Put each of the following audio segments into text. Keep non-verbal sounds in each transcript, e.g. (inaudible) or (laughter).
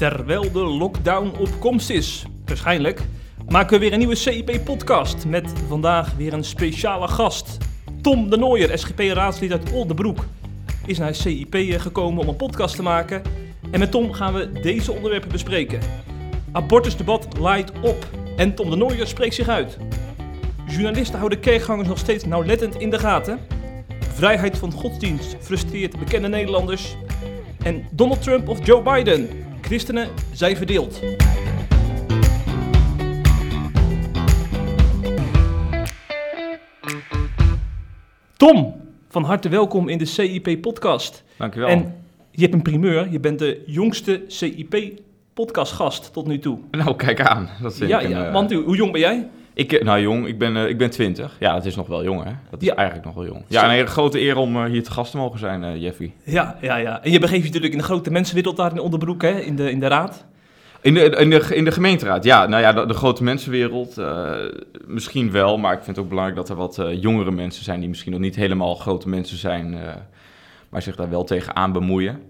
Terwijl de lockdown op komst is, waarschijnlijk, maken we weer een nieuwe CIP-podcast met vandaag weer een speciale gast. Tom de Nooier, SGP-raadslid uit Oldenbroek, is naar CIP gekomen om een podcast te maken. En met Tom gaan we deze onderwerpen bespreken. Abortusdebat laait op en Tom de Nooier spreekt zich uit. Journalisten houden kerkgangers nog steeds nauwlettend in de gaten. Vrijheid van godsdienst frustreert bekende Nederlanders. En Donald Trump of Joe Biden? Christenen zijn verdeeld. Tom, van harte welkom in de CIP-podcast. Dankjewel. En je hebt een primeur. Je bent de jongste CIP-podcastgast tot nu toe. Nou, kijk aan. Dat Ja, ja, eh, want hoe jong ben jij? Ik, eh, nou jong, ik ben, eh, ik ben 20. Ja, dat is nog wel jong, hè? Dat is Ja. eigenlijk nog wel jong. Ja, een hele grote eer om eh, hier te gast te mogen zijn, Jeffrey. Ja, ja, ja. En je begeeft je natuurlijk in de grote mensenwereld daar in Onderbroek, hè? In de, in de raad. In de, in, de, in de gemeenteraad, ja. Nou ja, de, de grote mensenwereld, misschien wel. Maar ik vind het ook belangrijk dat er wat jongere mensen zijn... die misschien nog niet helemaal grote mensen zijn... maar zich daar wel tegenaan bemoeien.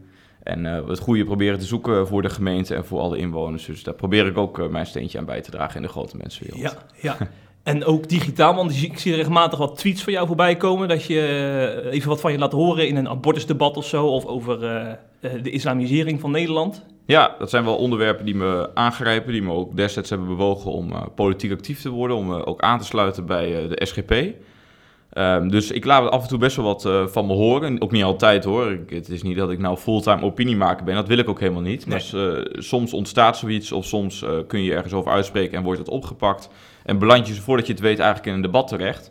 En eh, het goede proberen te zoeken voor de gemeente en voor alle inwoners. Dus daar probeer ik ook eh, mijn steentje aan bij te dragen in de grote mensenwereld. Ja, ja. En ook digitaal, want ik zie- regelmatig wat tweets van jou voorbij komen. Dat je eh, even wat van je laat horen in een abortusdebat of zo. Of over de islamisering van Nederland. Ja, dat zijn wel onderwerpen die me aangrijpen, die me ook destijds hebben bewogen om politiek actief te worden, om me ook aan te sluiten bij de SGP. Ehm, dus ik laat af en toe best wel wat eh, van me horen. Ook niet altijd hoor. Ik- het is niet dat ik nou fulltime opiniemaker ben. Dat wil ik ook helemaal niet. Maar eh, soms ontstaat zoiets of soms eh, kun je ergens over uitspreken en wordt het opgepakt. En beland je voordat je het weet eigenlijk in een debat terecht.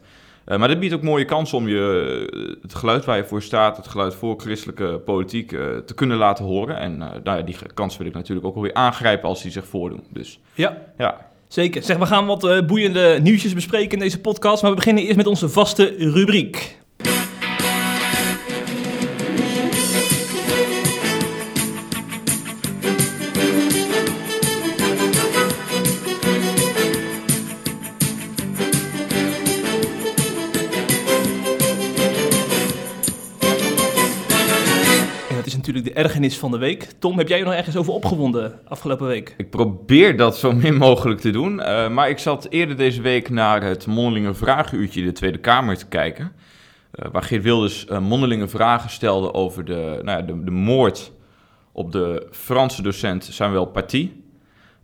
Maar dit biedt ook mooie kansen om je het geluid waar je voor staat, het geluid voor christelijke politiek, te kunnen laten horen. En nou ja, die kans wil ik natuurlijk ook alweer aangrijpen als die zich voordoen. Dus Ja, ja, zeker. Zeg, we gaan wat eh, boeiende nieuwtjes bespreken in deze podcast. Maar we beginnen eerst met onze vaste rubriek. Ergernis van de week. Tom, heb jij je nog ergens over opgewonden afgelopen week? ik probeer dat zo min mogelijk te doen. eh, maar ik zat eerder deze week naar het mondelinge vragenuurtje in de Tweede Kamer te kijken. eh, waar Geert Wilders eh, mondelinge vragen stelde over de, nou ja, de, de moord op de Franse docent Samuel Paty.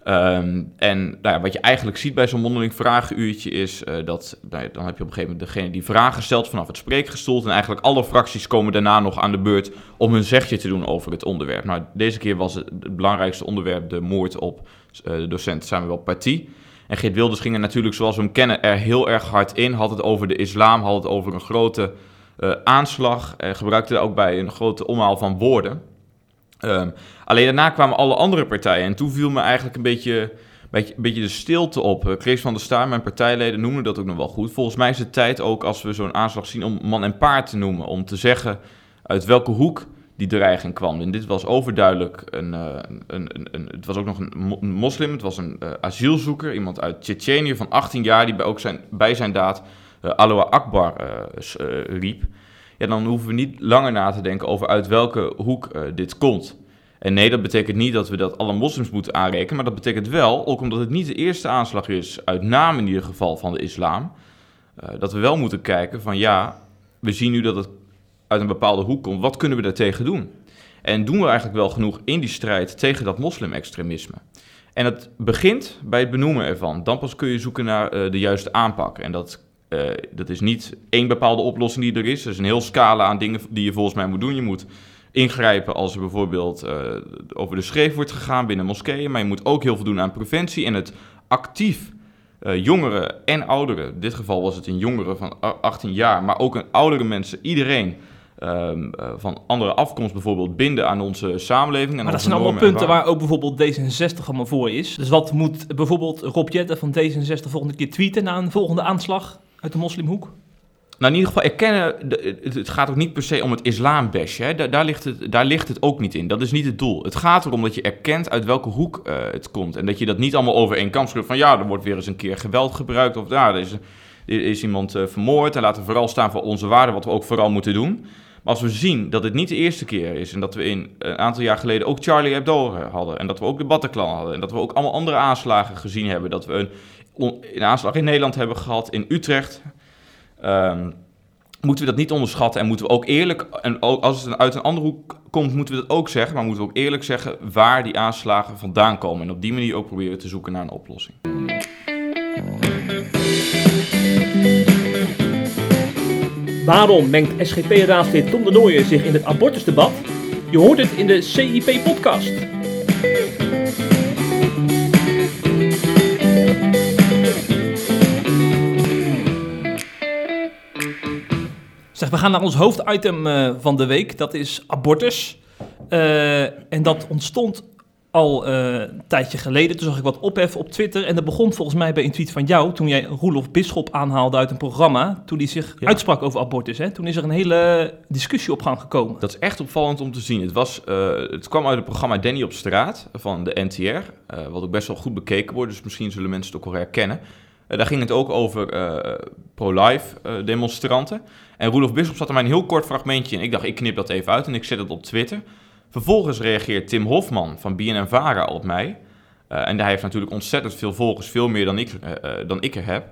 Ehm, en nou wat je eigenlijk ziet bij zo'n mondeling vragenuurtje is eh, dat nou dan heb je op een gegeven moment degene die vragen stelt vanaf het spreekgestoelte. En eigenlijk alle fracties komen daarna nog aan de beurt om hun zegje te doen over het onderwerp. Nou, deze keer was het, het belangrijkste onderwerp de moord op eh, de docent Samuel Paty. En Geert Wilders ging er natuurlijk, zoals we hem kennen, er heel erg hard in. Had het over de islam, had het over een grote eh, aanslag. Gebruikte ook bij een grote omhaal van woorden. Ehm, alleen daarna kwamen alle andere partijen. En toen viel me eigenlijk een beetje, beetje, beetje de stilte op. Uh, Chris van der Staar, mijn partijleden, noemden dat ook nog wel goed. Volgens mij is het tijd ook, als we zo'n aanslag zien, om man en paard te noemen. Om te zeggen uit welke hoek die dreiging kwam. En dit was overduidelijk een... eh, een, een, een het was ook nog een, mo- een moslim, het was een eh, asielzoeker. Iemand uit Tsjetsjenië van 18 jaar, die bij, ook zijn, bij zijn daad uh, Akbar eh, eh, riep. Ja, dan hoeven we niet langer na te denken over uit welke hoek eh, dit komt. En nee, dat betekent niet dat we dat alle moslims moeten aanrekenen, maar dat betekent wel, ook omdat het niet de eerste aanslag is, uit naam in ieder geval van de islam, eh, dat we wel moeten kijken van ja, we zien nu dat het uit een bepaalde hoek komt, wat kunnen we daartegen doen? En doen we eigenlijk wel genoeg in die strijd tegen dat moslimextremisme? En dat begint bij het benoemen ervan. Dan pas kun je zoeken naar eh, de juiste aanpak. En dat, eh, dat is niet één bepaalde oplossing die er is. Er is een heel scala aan dingen die je volgens mij moet doen. Je moet ingrijpen als er bijvoorbeeld eh, over de schreef wordt gegaan binnen moskeeën. Maar je moet ook heel veel doen aan preventie en het actief eh, jongeren en ouderen. In dit geval was het een jongere van a- 18 jaar, maar ook een oudere mensen, iedereen ehm, eh, van andere afkomst bijvoorbeeld binden aan onze samenleving. En Maar dat zijn allemaal punten waar ook bijvoorbeeld D66 allemaal voor is. Dus wat moet bijvoorbeeld Rob Jetten van D66 volgende keer tweeten na een volgende aanslag uit de moslimhoek? Nou, in ieder geval erkennen, het, gaat ook niet per se om het islambash. Hè? Daar, daar, ligt het, daar ligt het ook niet in. Dat is niet het doel. Het gaat erom dat je erkent uit welke hoek eh, het komt. En dat je dat niet allemaal over één kam van ja, er wordt weer eens een keer geweld gebruikt. Of ja, er is, er is iemand eh, vermoord. En laten we vooral staan voor onze waarden, wat we ook vooral moeten doen. Maar als we zien dat het niet de eerste keer is en dat we in een aantal jaar geleden ook Charlie Hebdo hadden en dat we ook de Bataclan hadden en dat we ook allemaal andere aanslagen gezien hebben, dat we een, een aanslag in Nederland hebben gehad, in Utrecht, um, moeten we dat niet onderschatten en moeten we ook eerlijk, en ook als het uit een andere hoek komt, moeten we dat ook zeggen, maar moeten we ook eerlijk zeggen waar die aanslagen vandaan komen en op die manier ook proberen te zoeken naar een oplossing. Waarom mengt SGP-raadslid Tom de Nooijer zich in het abortusdebat? Je hoort het in de CIP-podcast. Zeg, we gaan naar ons hoofditem uh, van de week. Dat is abortus. Uh, en dat ontstond al uh, een tijdje geleden. Toen zag ik wat ophef op Twitter. En dat begon volgens mij bij een tweet van jou. Toen jij Roelof Bisschop aanhaalde uit een programma. Toen hij zich ja. uitsprak over abortus. Hè? Toen is er een hele discussie op gang gekomen. Dat is echt opvallend om te zien. Het, was, uh, het kwam uit het programma Danny op straat van de NTR. Uh, wat ook best wel goed bekeken wordt. Dus misschien zullen mensen het ook wel herkennen. daar ging het ook over pro-life demonstranten. En Roelof Bisschop zat er maar een heel kort fragmentje in. Ik dacht, ik knip dat even uit en ik zet het op Twitter. Vervolgens reageert Tim Hofman van BNN-Vara op mij. Uh, en hij heeft natuurlijk ontzettend veel volgers, veel meer dan ik, uh, uh, dan ik er heb.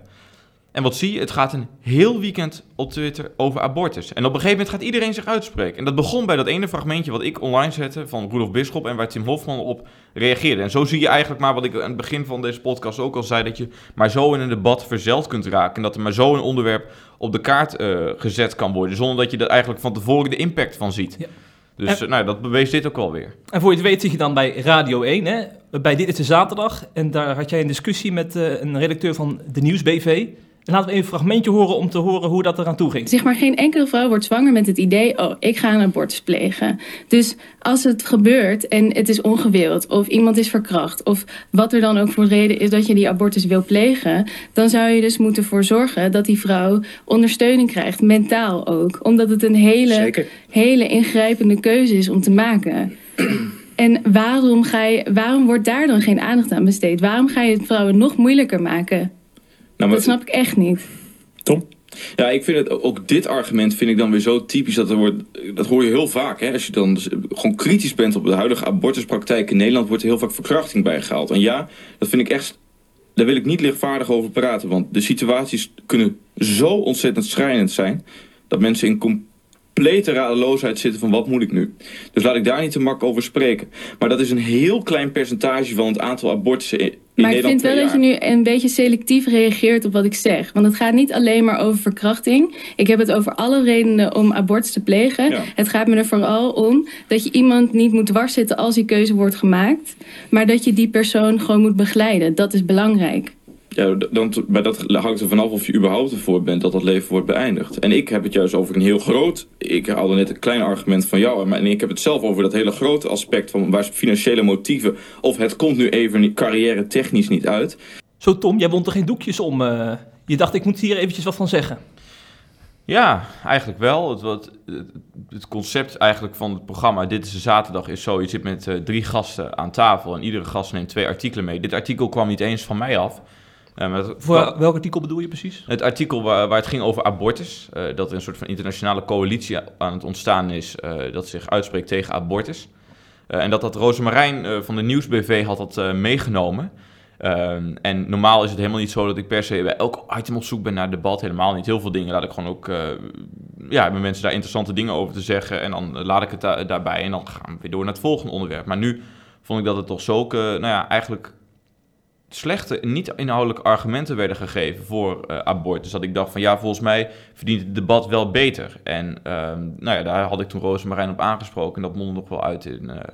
En wat zie je? Het gaat een heel weekend op Twitter over abortus. En op een gegeven moment gaat iedereen zich uitspreken. En dat begon bij dat ene fragmentje wat ik online zette van Rudolf Bisschop en waar Tim Hofman op reageerde. En zo zie je eigenlijk maar wat ik aan het begin van deze podcast ook al zei, dat je maar zo in een debat verzeld kunt raken. En dat er maar zo een onderwerp op de kaart gezet kan worden, zonder dat je er eigenlijk van tevoren de impact van ziet. Ja. Dus en, nou, dat bewees dit ook alweer. En voor je het weet zit je dan bij Radio 1, hè? bij Dit is de Zaterdag. En daar had jij een discussie met uh, een redacteur van de Nieuwsbv. En laten we even een fragmentje horen om te horen hoe dat eraan toe ging. Zeg maar, geen enkele vrouw wordt zwanger met het idee... oh, ik ga een abortus plegen. Dus als het gebeurt en het is ongewild... of iemand is verkracht... of wat er dan ook voor reden is dat je die abortus wil plegen... dan zou je dus moeten voor zorgen dat die vrouw ondersteuning krijgt. Mentaal ook. Omdat het een hele, hele ingrijpende keuze is om te maken... En waarom, ga je, waarom wordt daar dan geen aandacht aan besteed? Waarom ga je het vrouwen nog moeilijker maken? Nou, dat snap ik echt niet. Tom? Ja, ik vind het ook dit argument vind ik dan weer zo typisch dat er wordt. Dat hoor je heel vaak. Hè? Als je dan dus gewoon kritisch bent op de huidige abortuspraktijk in Nederland, wordt er heel vaak verkrachting bijgehaald. En ja, dat vind ik echt. Daar wil ik niet lichtvaardig over praten. Want de situaties kunnen zo ontzettend schrijnend zijn. Dat mensen in complete radeloosheid zitten van wat moet ik nu. Dus laat ik daar niet te mak over spreken. Maar dat is een heel klein percentage van het aantal abortussen in, in maar ik vind wel dat je nu een beetje selectief reageert op wat ik zeg. Want het gaat niet alleen maar over verkrachting. Ik heb het over alle redenen om abortus te plegen. Ja. Het gaat me er vooral om dat je iemand niet moet dwarszitten als die keuze wordt gemaakt. Maar dat je die persoon gewoon moet begeleiden. Dat is belangrijk ja, dan, bij dat hangt er vanaf of je überhaupt ervoor bent dat dat leven wordt beëindigd. En ik heb het juist over een heel groot. Ik haalde net een klein argument van jou, maar ik heb het zelf over dat hele grote aspect van waar financiële motieven. of het komt nu even carrière technisch niet uit. Zo, Tom, jij wond er geen doekjes om. Uh, je dacht, ik moet hier eventjes wat van zeggen. Ja, eigenlijk wel. Het, het, het, concept eigenlijk van het programma Dit is de Zaterdag is zo. Je zit met uh, drie gasten aan tafel en iedere gast neemt twee artikelen mee. Dit artikel kwam niet eens van mij af. Uh, Voor welk artikel bedoel je precies? Het artikel waar, waar het ging over abortus. Uh, dat er een soort van internationale coalitie aan het ontstaan is uh, dat zich uitspreekt tegen abortus. en dat dat Rosemarijn van de Nieuwsbv had dat meegenomen. Ehm, en normaal is het helemaal niet zo dat ik per se bij elk item op zoek ben naar debat. Helemaal niet. Heel veel dingen laat ik gewoon ook... ja, hebben mensen daar interessante dingen over te zeggen. En dan laat ik het daarbij en dan gaan we weer door naar het volgende onderwerp. Maar nu vond ik dat het toch zulke, nou ja, eigenlijk slechte, niet inhoudelijke argumenten werden gegeven voor uh, abortus. Dat ik dacht van ja, volgens mij verdient het debat wel beter. En ehm, nou ja, daar had ik toen Roosmarijn op aangesproken. En dat mondde nog wel uit in uh, nou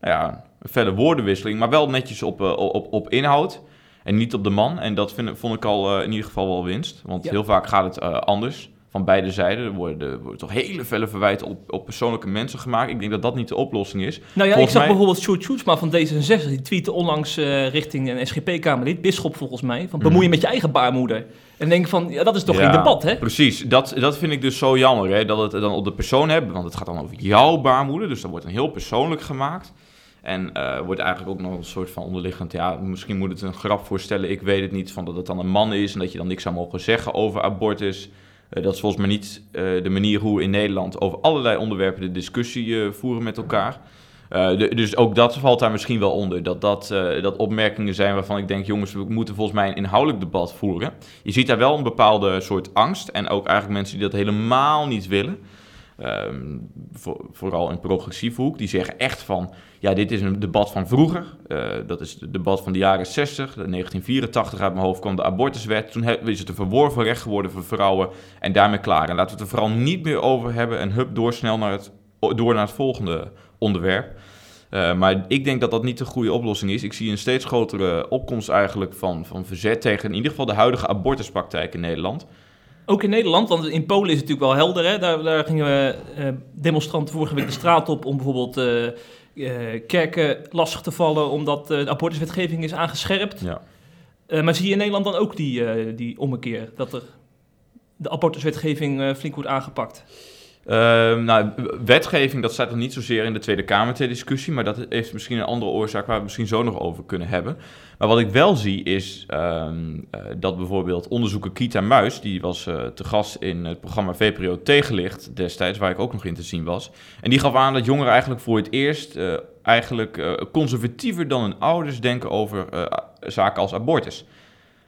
ja, een felle woordenwisseling. Maar wel netjes op, uh, op, op inhoud. En niet op de man. En dat vind, vond ik al in ieder geval wel winst. Want heel vaak gaat het anders van beide zijden. Er worden, er worden toch hele felle verwijten op, op persoonlijke mensen gemaakt. Ik denk dat dat niet de oplossing is. Nou ja, ik zag bijvoorbeeld Sjoerd Sjoerdsma van D66. Die tweette onlangs uh, richting een SGP-kamerlid, Bisschop volgens mij. Van bemoei je met je eigen baarmoeder. En denk van, ja, dat is toch geen debat, hè? Precies, dat, dat vind ik dus zo jammer, hè. Dat het dan op de persoon hebben, want het gaat dan over jouw baarmoeder. Dus dat wordt een heel persoonlijk gemaakt. En uh, wordt eigenlijk ook nog een soort van onderliggend, ja, misschien moet het een grap voorstellen, ik weet het niet, van dat het dan een man is en dat je dan niks zou mogen zeggen over abortus. Dat is volgens mij niet de manier hoe we in Nederland over allerlei onderwerpen de discussie voeren met elkaar. dus ook dat valt daar misschien wel onder. Dat dat, dat opmerkingen zijn waarvan ik denk, jongens, we moeten volgens mij een inhoudelijk debat voeren. Je ziet daar wel een bepaalde soort angst. En ook eigenlijk mensen die dat helemaal niet willen. Ehm, vooral in progressieve hoek, die zeggen echt van, ja, dit is een debat van vroeger. Uh, dat is het debat van de jaren 60, 1984 uit mijn hoofd kwam de abortuswet. Toen is het een verworven recht geworden voor vrouwen en daarmee klaar. En laten we het er vooral niet meer over hebben en hup, doorsnel naar het, door naar het volgende onderwerp. Uh, maar ik denk dat dat niet de goede oplossing is. Ik zie een steeds grotere opkomst eigenlijk van, van verzet tegen in ieder geval de huidige abortuspraktijk in Nederland. Ook in Nederland, want in Polen is het natuurlijk wel helder. Hè? Daar, daar gingen we uh, demonstranten vorige week de straat op om bijvoorbeeld uh, uh, kerken lastig te vallen, omdat de abortuswetgeving is aangescherpt. Ja. maar zie je in Nederland dan ook die, die ommekeer, dat er de abortuswetgeving flink wordt aangepakt? Uh, nou, wetgeving, dat staat nog niet zozeer in de Tweede Kamer ter discussie, maar dat heeft misschien een andere oorzaak waar we misschien zo nog over kunnen hebben. Maar wat ik wel zie is uh, dat bijvoorbeeld onderzoeker Kita Muis, die was uh, te gast in het programma VPRO Tegenlicht destijds, waar ik ook nog in te zien was. En die gaf aan dat jongeren eigenlijk voor het eerst uh, eigenlijk conservatiever dan hun ouders denken over zaken als abortus.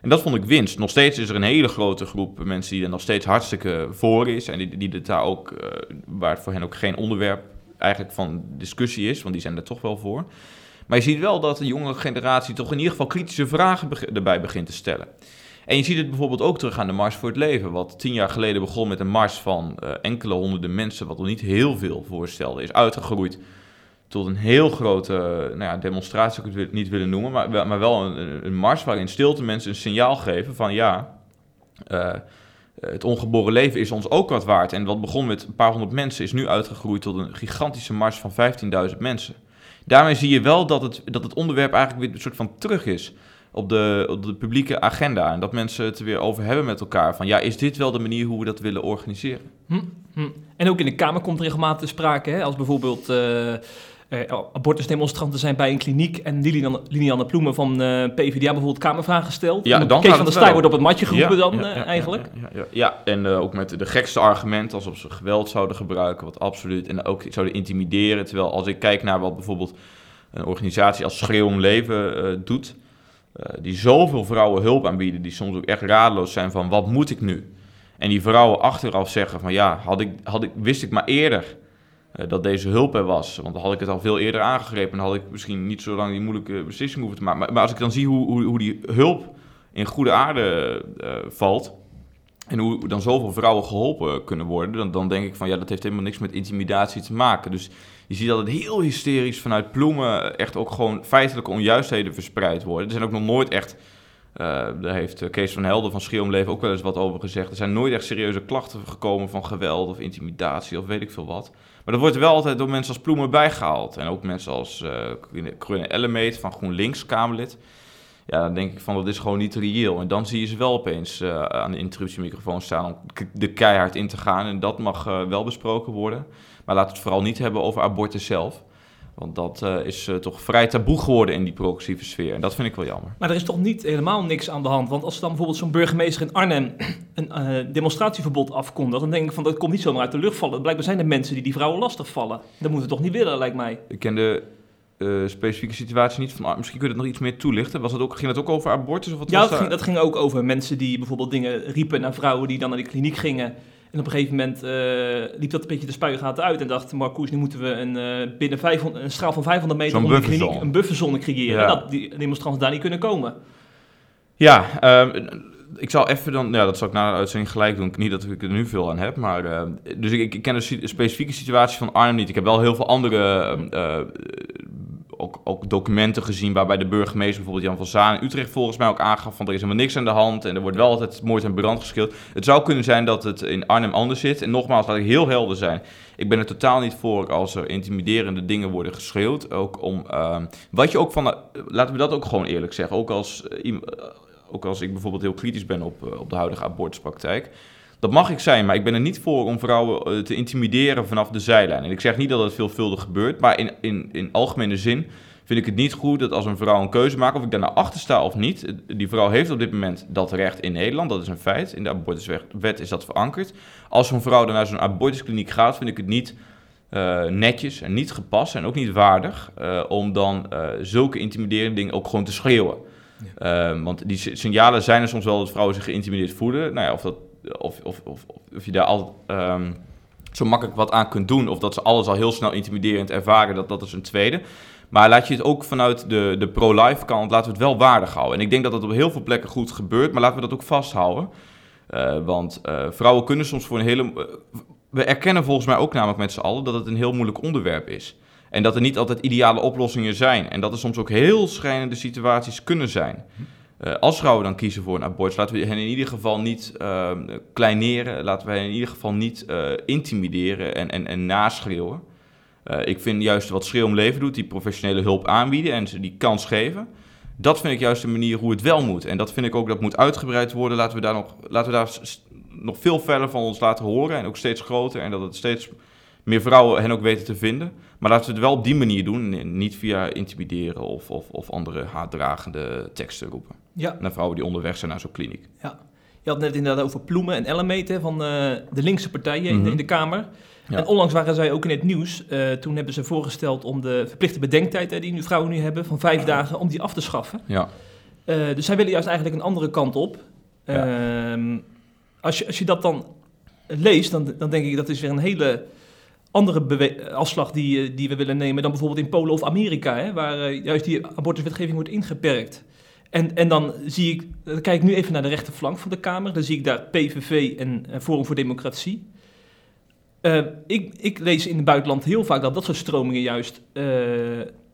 En dat vond ik winst. Nog steeds is er een hele grote groep mensen die er nog steeds hartstikke voor is. En die, die daar ook, uh, waar het voor hen ook geen onderwerp eigenlijk van discussie is, want die zijn er toch wel voor. Maar je ziet wel dat de jonge generatie toch in ieder geval kritische vragen erbij begint te stellen. En je ziet het bijvoorbeeld ook terug aan de Mars voor het Leven. Wat tien jaar geleden begon met een mars van uh, enkele honderden mensen, wat nog niet heel veel voorstelde, is uitgegroeid tot een heel grote nou ja, demonstratie, zou ik het niet willen noemen, maar, maar wel een, een mars waarin stilte mensen een signaal geven van ja, uh, het ongeboren leven is ons ook wat waard. En wat begon met een paar honderd mensen is nu uitgegroeid tot een gigantische mars van 15.000 mensen. Daarmee zie je wel dat het, dat het onderwerp eigenlijk weer een soort van terug is op de, op de publieke agenda. En dat mensen het er weer over hebben met elkaar. Van ja, is dit wel de manier hoe we dat willen organiseren? Hm, hm. En ook in de Kamer komt regelmatig sprake, hè? als bijvoorbeeld... Uh, abortusdemonstranten zijn bij een kliniek en Lilian, Lilianne Ploemen van eh, PvdA bijvoorbeeld kamervragen. Ja, dan Kees van der Staaij wordt op het matje geroepen dan ja, uh, eigenlijk. Ja, ja en ook met de gekste argumenten alsof ze geweld zouden gebruiken, wat absoluut, en ook zouden intimideren. Terwijl als ik kijk naar wat bijvoorbeeld een organisatie als Schreeuw om Leven doet, die zoveel vrouwen hulp aanbieden, die soms ook echt radeloos zijn van wat moet ik nu? En die vrouwen achteraf zeggen van ja, had ik, had ik, wist ik maar eerder dat deze hulp er was. Want dan had ik het al veel eerder aangegrepen en had ik misschien niet zo lang die moeilijke beslissing hoeven te maken. Maar, als ik dan zie hoe, hoe, hoe, die hulp in goede aarde uh, valt en hoe dan zoveel vrouwen geholpen kunnen worden, dan, dan denk ik van ja, dat heeft helemaal niks met intimidatie te maken. Dus je ziet dat het heel hysterisch vanuit Ploemen echt ook gewoon feitelijke onjuistheden verspreid worden. Er zijn ook nog nooit echt daar heeft Kees van Helden van Schreeuwomleven ook wel eens wat over gezegd. Er zijn nooit echt serieuze klachten gekomen van geweld of intimidatie of weet ik veel wat. Maar dat wordt wel altijd door mensen als Ploemen bijgehaald. En ook mensen als uh, Ellemeet van GroenLinks, Kamerlid. Ja, dan denk ik van dat is gewoon niet reëel. En dan zie je ze wel opeens uh, aan de interruptiemicrofoon staan om de keihard in te gaan. En dat mag wel besproken worden. Maar laat het vooral niet hebben over abortus zelf. Want dat uh, is uh, toch vrij taboe geworden in die progressieve sfeer. En dat vind ik wel jammer. Maar er is toch niet helemaal niks aan de hand? Want als dan bijvoorbeeld zo'n burgemeester in Arnhem (clears throat) een uh, demonstratieverbod afkondigt... dan denk ik van dat komt niet zomaar uit de lucht vallen. Blijkbaar zijn er mensen die die vrouwen lastig vallen. Dat moeten we toch niet willen, lijkt mij. Ik ken de specifieke situatie niet van... Misschien kun je het nog iets meer toelichten. Was het ook, ging het ook over abortus? Of wat ja, dat ging, dat ging ook over mensen die bijvoorbeeld dingen riepen naar vrouwen... die dan naar de kliniek gingen... En op een gegeven moment uh, liep dat een beetje de spuigaten uit en dacht Marcoes, nu moeten we een, uh, binnen 500, een straal van 500 meter om de kliniek een bufferzone creëren. Ja. Dat die demonstranten daar niet kunnen komen. Ja, uh, ik zal even dan, ja, dat zal ik na de uitzending gelijk doen. Niet dat ik er nu veel aan heb, maar. Uh, dus ik, ik, ken de specifieke situatie van Arnhem niet. Ik heb wel heel veel andere ook, ook, documenten gezien waarbij de burgemeester, bijvoorbeeld Jan van Zaan in Utrecht, volgens mij ook aangaf van er is helemaal niks aan de hand en er wordt wel altijd moord en brand geschild. Het zou kunnen zijn dat het in Arnhem anders zit. En nogmaals, laat ik heel helder zijn. Ik ben er totaal niet voor als er intimiderende dingen worden geschreeuwd. Ook om, uh, wat je ook van, laten we dat ook gewoon eerlijk zeggen. Ook als, uh, ook als ik bijvoorbeeld heel kritisch ben op, uh, op de huidige abortuspraktijk. Dat mag ik zijn, maar ik ben er niet voor om vrouwen eh, te intimideren vanaf de zijlijn. En ik zeg niet dat het veelvuldig gebeurt, maar in, in, in algemene zin vind ik het niet goed dat als een vrouw een keuze maakt, of ik daar nou achter sta of niet, die vrouw heeft op dit moment dat recht in Nederland, dat is een feit. In de abortuswet is dat verankerd. Als zo'n vrouw dan naar zo'n abortuskliniek gaat, vind ik het niet uh, netjes en niet gepast en ook niet waardig uh, om dan uh, zulke intimiderende dingen ook gewoon te schreeuwen. Ja. Want die signalen zijn er soms wel dat vrouwen zich geïntimideerd voelen. Nou ja, of, dat, of, of, of, of je daar al um, zo makkelijk wat aan kunt doen, of dat ze alles al heel snel intimiderend ervaren, dat, dat is een tweede. Maar laat je het ook vanuit de, de pro-life kant, laten we het wel waardig houden. En ik denk dat dat op heel veel plekken goed gebeurt, maar laten we dat ook vasthouden. want vrouwen kunnen soms voor een hele we erkennen volgens mij ook namelijk met z'n allen dat het een heel moeilijk onderwerp is. En dat er niet altijd ideale oplossingen zijn. En dat er soms ook heel schrijnende situaties kunnen zijn. Uh, als vrouwen dan kiezen voor een abortus, laten we hen in ieder geval niet uh, kleineren. Laten we hen in ieder geval niet uh, intimideren en, en, en naschreeuwen. ik vind juist wat Schreeuw om Leven doet, die professionele hulp aanbieden en ze die kans geven. Dat vind ik juist de manier hoe het wel moet. En dat vind ik ook dat moet uitgebreid worden. Laten we daar nog, laten we daar nog veel verder van ons laten horen en ook steeds groter en dat het steeds meer vrouwen hen ook weten te vinden. Maar laten we het wel op die manier doen, niet via intimideren of, of, of andere haatdragende teksten roepen. Ja. Naar vrouwen die onderweg zijn naar zo'n kliniek. Ja. Je had net inderdaad over Ploemen en Ellemeet van uh, de linkse partijen in, mhm. de Kamer. Ja. En onlangs waren zij ook in het nieuws. Uh, toen hebben ze voorgesteld om de verplichte bedenktijd die nu vrouwen nu hebben van vijf dagen, om die af te schaffen. Ja. Uh, dus zij willen juist eigenlijk een andere kant op. Ja. Ehm, als je, als je dat dan leest, dan, dan denk ik dat is weer een hele andere afslag die, eh, die we willen nemen dan bijvoorbeeld in Polen of Amerika, hè, waar juist die abortuswetgeving wordt ingeperkt. En, en dan zie ik, dan kijk ik nu even naar de rechterflank van de Kamer, dan zie ik daar PVV en Forum voor Democratie. Uh, ik, ik lees in het buitenland heel vaak dat dat soort stromingen juist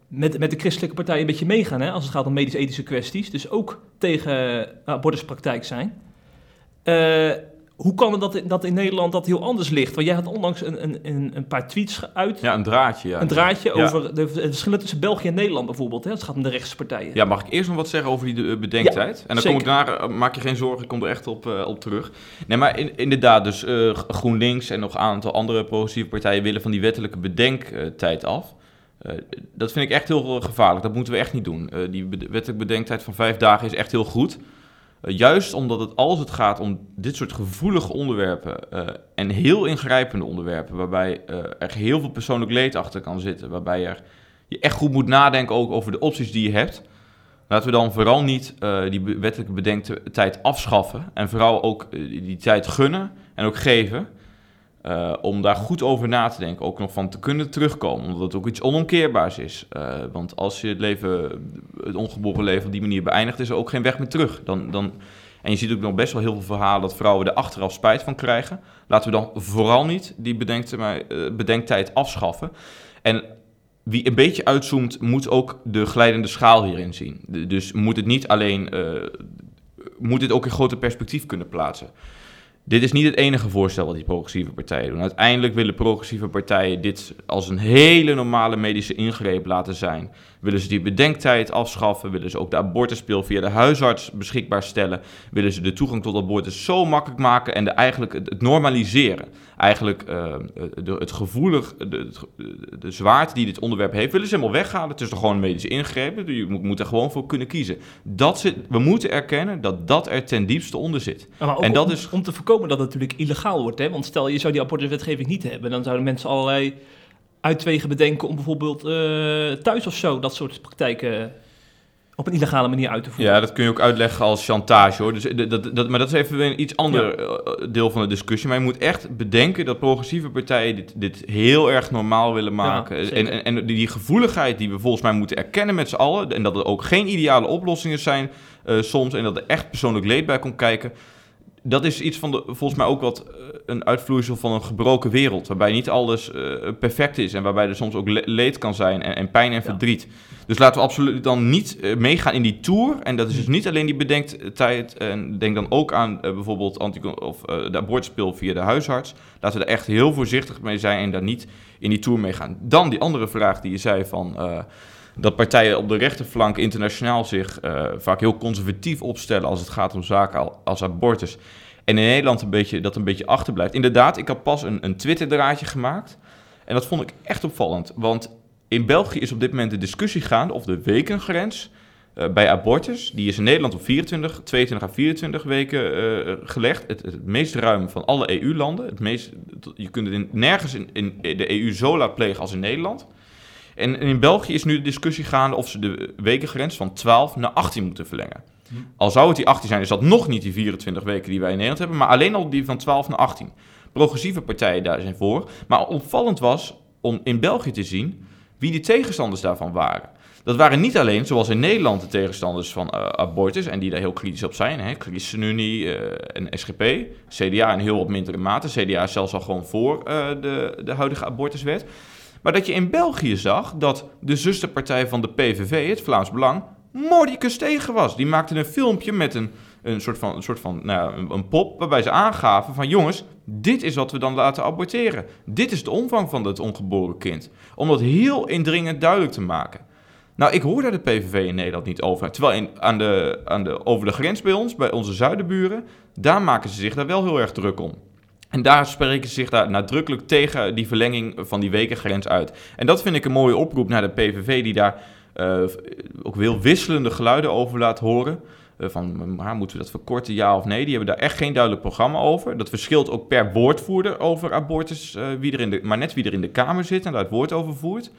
met, met de christelijke partijen een beetje meegaan, hè, als het gaat om medisch-ethische kwesties. Dus ook tegen abortuspraktijk zijn. Hoe kan het dat, dat in Nederland dat heel anders ligt? Want jij had onlangs een, een, een paar tweets uit. Ja, een draadje. Ja. Een draadje over de, verschillen tussen België en Nederland bijvoorbeeld. Hè? Het gaat om de rechtspartijen. Ja, mag ik eerst nog wat zeggen over die bedenktijd? en dan kom ik daarna, eh, maak je geen zorgen, ik kom er echt op, uh, op terug. Nee, maar in, inderdaad, dus uh, GroenLinks en nog een aantal andere progressieve partijen willen van die wettelijke bedenktijd af. Uh, dat vind ik echt heel gevaarlijk. Dat moeten we echt niet doen. Die wettelijke bedenktijd van vijf dagen is echt heel goed. Eh, juist omdat het, als het gaat om dit soort gevoelige onderwerpen uh, en heel ingrijpende onderwerpen, waarbij uh, er heel veel persoonlijk leed achter kan zitten, waarbij je echt goed moet nadenken ook over de opties die je hebt, laten we dan vooral niet die wettelijke bedenktijd afschaffen en vooral ook die tijd gunnen en ook geven. Uh, om daar goed over na te denken, ook nog van te kunnen terugkomen, omdat het ook iets onomkeerbaars is. Uh, want als je het leven, het ongeboren leven op die manier beëindigt, is er ook geen weg meer terug. Dan, dan, en je ziet ook nog best wel heel veel verhalen dat vrouwen er achteraf spijt van krijgen. Laten we dan vooral niet die uh, bedenktijd afschaffen. En wie een beetje uitzoomt, moet ook de glijdende schaal hierin zien. Dus moet het niet alleen, moet dit ook in groter perspectief kunnen plaatsen. Dit is niet het enige voorstel wat die progressieve partijen doen. Uiteindelijk willen progressieve partijen dit als een hele normale medische ingreep laten zijn. Willen ze die bedenktijd afschaffen? Willen ze ook de abortuspil via de huisarts beschikbaar stellen? Willen ze de toegang tot abortus zo makkelijk maken en de, eigenlijk het normaliseren? Eigenlijk uh, de, het gevoelig, de, de, zwaarte die dit onderwerp heeft, willen ze helemaal weghalen. Het is toch gewoon een medische ingreep? Je moet, moet er gewoon voor kunnen kiezen. Dat zit, we moeten erkennen dat dat er ten diepste onder zit. en dat om, is... om te voorkomen dat het natuurlijk illegaal wordt. Hè? Want stel je zou die abortuswetgeving niet hebben, dan zouden mensen allerlei uitwegen bedenken om bijvoorbeeld uh, thuis of zo dat soort praktijken op een illegale manier uit te voeren. Ja, dat kun je ook uitleggen als chantage hoor. Dus dat, dat, maar dat is even een iets ander eh, deel van de discussie. Maar je moet echt bedenken dat progressieve partijen dit, dit heel erg normaal willen maken. en, en, en, die gevoeligheid die we volgens mij moeten erkennen met z'n allen. En dat er ook geen ideale oplossingen zijn uh, soms. En dat er echt persoonlijk leed bij komt kijken dat is iets van de, volgens mij ook wat eh, een uitvloeisel van een gebroken wereld. Waarbij niet alles uh, perfect is en waarbij er soms ook leed kan zijn en, en pijn en verdriet. Dus laten we absoluut dan niet uh, meegaan in die tour. En dat is dus niet alleen die bedenktijd. En denk dan ook aan uh, bijvoorbeeld anti of, de abortuspil via de huisarts. Laten we er echt heel voorzichtig mee zijn en daar niet in die tour mee gaan. Dan die andere vraag die je zei van dat partijen op de rechterflank internationaal zich uh, vaak heel conservatief opstellen als het gaat om zaken als abortus. En in Nederland een beetje, dat een beetje achterblijft. Inderdaad, ik had pas een, een Twitter-draadje gemaakt. En dat vond ik echt opvallend. Want in België is op dit moment de discussie gaande of de wekengrens uh, bij abortus, die is in Nederland op 24, 22 à 24 weken uh, gelegd. Het, het, meest ruim van alle EU-landen. Het meest, je kunt het in, nergens in, in, de EU zo laat plegen als in Nederland. En, in België is nu de discussie gaande of ze de wekengrens van 12 naar 18 moeten verlengen. Hm. Al zou het die 18 zijn, is dat nog niet die 24 weken die wij in Nederland hebben, maar alleen al die van 12 naar 18. Progressieve partijen daar zijn voor. Maar opvallend was om in België te zien wie de tegenstanders daarvan waren. Dat waren niet alleen, zoals in Nederland, de tegenstanders van uh, abortus, en die daar heel kritisch op zijn. Hè, ChristenUnie uh, en SGP, CDA in heel wat mindere mate. CDA is zelfs al gewoon voor uh, de, de huidige abortuswet. Maar dat je in België zag dat de zusterpartij van de PVV, het Vlaams Belang, mordicus tegen was. Die maakte een filmpje met een, een soort van, een, soort van nou, een, pop, waarbij ze aangaven van jongens, dit is wat we dan laten aborteren. Dit is de omvang van het ongeboren kind. Om dat heel indringend duidelijk te maken. Nou, ik hoor daar de PVV in Nederland niet over. Terwijl in, aan de, aan de, over de grens bij ons, bij onze zuidenburen, daar maken ze zich daar wel heel erg druk om. En daar spreken ze zich daar nadrukkelijk tegen die verlenging van die wekengrens uit. En dat vind ik een mooie oproep naar de PVV, die daar uh, ook heel wisselende geluiden over laat horen. Uh, van, maar moeten we dat verkorten, ja of nee? Die hebben daar echt geen duidelijk programma over. Dat verschilt ook per woordvoerder over abortus, uh, wie er in de, maar net wie er in de Kamer zit en daar het woord over voert.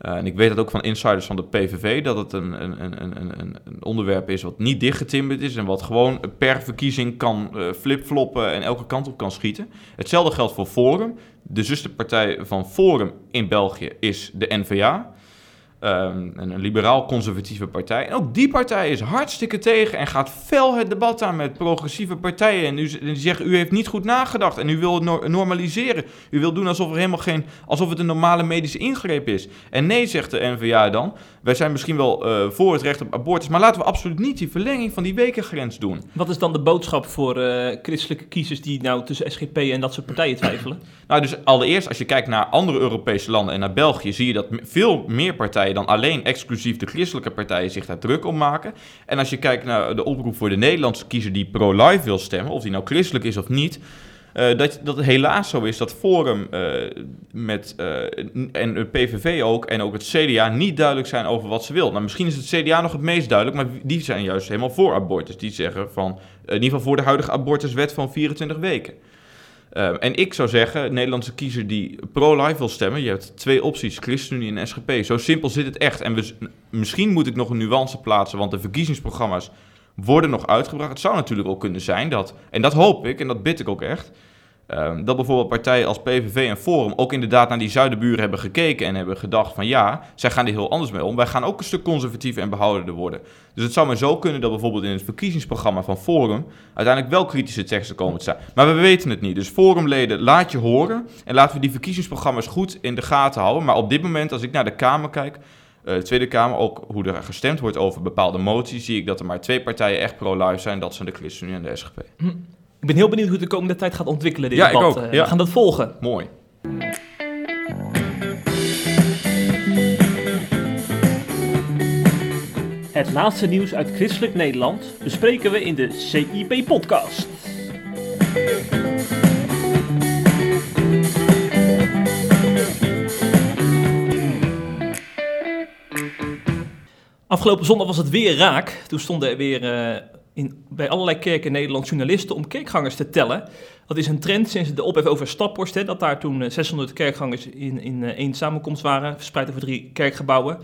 Uh, en ik weet dat ook van insiders van de PVV, dat het een, een, een, een, onderwerp is wat niet dichtgetimmerd is en wat gewoon per verkiezing kan uh, flipfloppen en elke kant op kan schieten. Hetzelfde geldt voor Forum. De zusterpartij van Forum in België is de NVA. Um, een liberaal-conservatieve partij. En ook die partij is hartstikke tegen en gaat fel het debat aan met progressieve partijen. En, u, en die zeggen, u heeft niet goed nagedacht en u wil het no normaliseren. U wil doen alsof, er helemaal geen, alsof het een normale medische ingreep is. En nee, zegt de NVA dan, wij zijn misschien wel uh, voor het recht op abortus, maar laten we absoluut niet die verlenging van die wekengrens doen. Wat is dan de boodschap voor uh, christelijke kiezers die nou tussen SGP en dat soort partijen twijfelen? nou, dus allereerst, als je kijkt naar andere Europese landen en naar België, zie je dat veel meer partijen dan alleen exclusief de christelijke partijen zich daar druk om maken. En als je kijkt naar de oproep voor de Nederlandse kiezer die pro-life wil stemmen, of die nou christelijk is of niet, uh, dat, dat het helaas zo is dat Forum uh, met, uh, en het PVV ook en ook het CDA niet duidelijk zijn over wat ze wil. Nou, misschien is het CDA nog het meest duidelijk, maar die zijn juist helemaal voor abortus. Die zeggen van, in ieder geval voor de huidige abortuswet van 24 weken. Uh, en ik zou zeggen, Nederlandse kiezer die pro-life wil stemmen, je hebt twee opties, ChristenUnie en SGP. Zo simpel zit het echt. En we, misschien moet ik nog een nuance plaatsen, want de verkiezingsprogramma's worden nog uitgebracht. Het zou natuurlijk ook kunnen zijn dat, en dat hoop ik en dat bid ik ook echt, Um, dat bijvoorbeeld partijen als PVV en Forum ook inderdaad naar die zuidenburen hebben gekeken en hebben gedacht van ja, zij gaan er heel anders mee om. Wij gaan ook een stuk conservatiever en behoudender worden. Dus het zou maar zo kunnen dat bijvoorbeeld in het verkiezingsprogramma van Forum uiteindelijk wel kritische teksten komen te staan. Maar we weten het niet. Dus Forumleden, laat je horen en laten we die verkiezingsprogramma's goed in de gaten houden. Maar op dit moment, als ik naar de Kamer kijk, uh, de Tweede Kamer, ook hoe er gestemd wordt over bepaalde moties, zie ik dat er maar twee partijen echt pro-life zijn. Dat zijn de ChristenUnie en de SGP. Hm. Ik ben heel benieuwd hoe het de komende tijd gaat ontwikkelen, dit ja, debat. Ik ook. Uh, ja. We gaan dat volgen. Mooi. Het laatste nieuws uit christelijk Nederland bespreken we in de CIP-podcast. Afgelopen zondag was het weer raak. Toen stonden er weer uh, in, bij allerlei kerken in Nederland journalisten om kerkgangers te tellen. Dat is een trend sinds de ophef over Staphorst, hè, dat daar toen uh, 600 kerkgangers in, in uh, één samenkomst waren, verspreid over drie kerkgebouwen.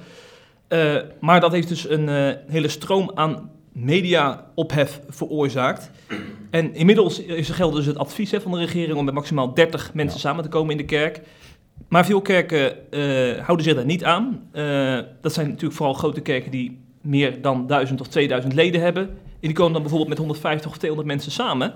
Uh, maar dat heeft dus een hele stroom aan media-ophef veroorzaakt. En inmiddels is er geldt dus het advies hè, van de regering om met maximaal 30 mensen ja. samen te komen in de kerk. Maar veel kerken houden zich daar niet aan. dat zijn natuurlijk vooral grote kerken die meer dan 1000 of 2000 leden hebben. En die komen dan bijvoorbeeld met 150 of 200 mensen samen.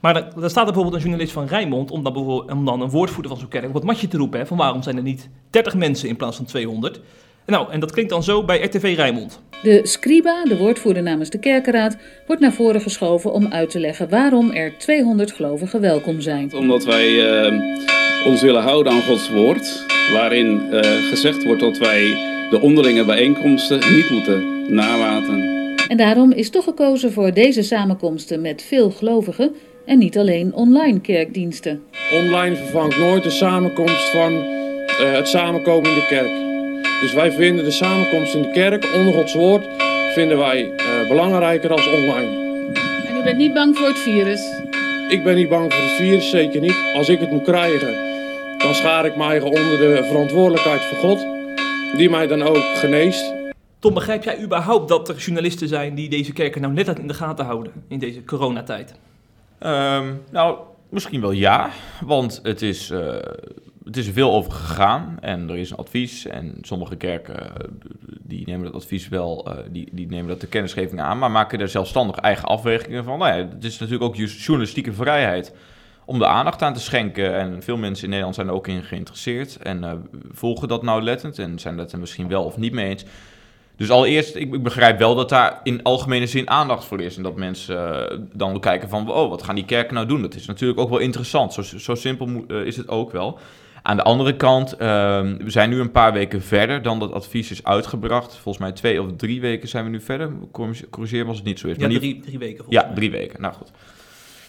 Maar daar, daar staat er bijvoorbeeld een journalist van Rijnmond om dan, om dan een woordvoerder van zo'n kerk op het matje te roepen. Hè, van waarom zijn er niet 30 mensen in plaats van 200? Nou, en dat klinkt dan zo bij RTV Rijnmond. De scriba, de woordvoerder namens de kerkenraad, wordt naar voren geschoven om uit te leggen waarom er 200 gelovigen welkom zijn. Omdat wij uh, ons willen houden aan Gods woord, waarin uh, gezegd wordt dat wij de onderlinge bijeenkomsten niet moeten nalaten. En daarom is toch gekozen voor deze samenkomsten met veel gelovigen en niet alleen online kerkdiensten. Online vervangt nooit de samenkomst van uh, het samenkomen in de kerk. Dus wij vinden de samenkomst in de kerk onder Gods woord vinden wij uh, belangrijker als online. En u bent niet bang voor het virus? Ik ben niet bang voor het virus, zeker niet. Als ik het moet krijgen, dan schaar ik mij onder de verantwoordelijkheid van God, die mij dan ook geneest. Begrijp jij überhaupt dat er journalisten zijn die deze kerken nou net in de gaten houden in deze coronatijd? Um, nou, misschien wel ja, want het is, uh, het is er veel over gegaan en er is een advies en sommige kerken die nemen dat advies wel, uh, die, die nemen dat de kennisgeving aan, maar maken er zelfstandig eigen afwegingen van. Nou ja, het is natuurlijk ook journalistieke vrijheid om de aandacht aan te schenken. En veel mensen in Nederland zijn er ook in geïnteresseerd en volgen dat nauwlettend en zijn dat er misschien wel of niet mee eens. Dus allereerst, ik, ik, begrijp wel dat daar in algemene zin aandacht voor is. En dat mensen uh, dan kijken van, oh, wat gaan die kerken nou doen? Dat is natuurlijk ook wel interessant. Zo, zo simpel uh, is het ook wel. Aan de andere kant, uh, we zijn nu een paar weken verder dan dat advies is uitgebracht. Volgens mij twee of drie weken zijn we nu verder. Corrigeer als het niet zo is. Ja, drie, drie weken Ja, mij. drie weken. Nou goed.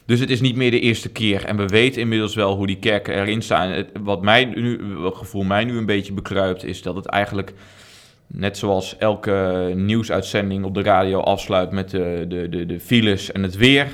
Dus het is niet meer de eerste keer. En we weten inmiddels wel hoe die kerken erin staan. Het, wat mij nu, wat gevoel mij nu een beetje bekruipt, is dat het eigenlijk Net zoals elke nieuwsuitzending op de radio afsluit met de, de, de, de files en het weer.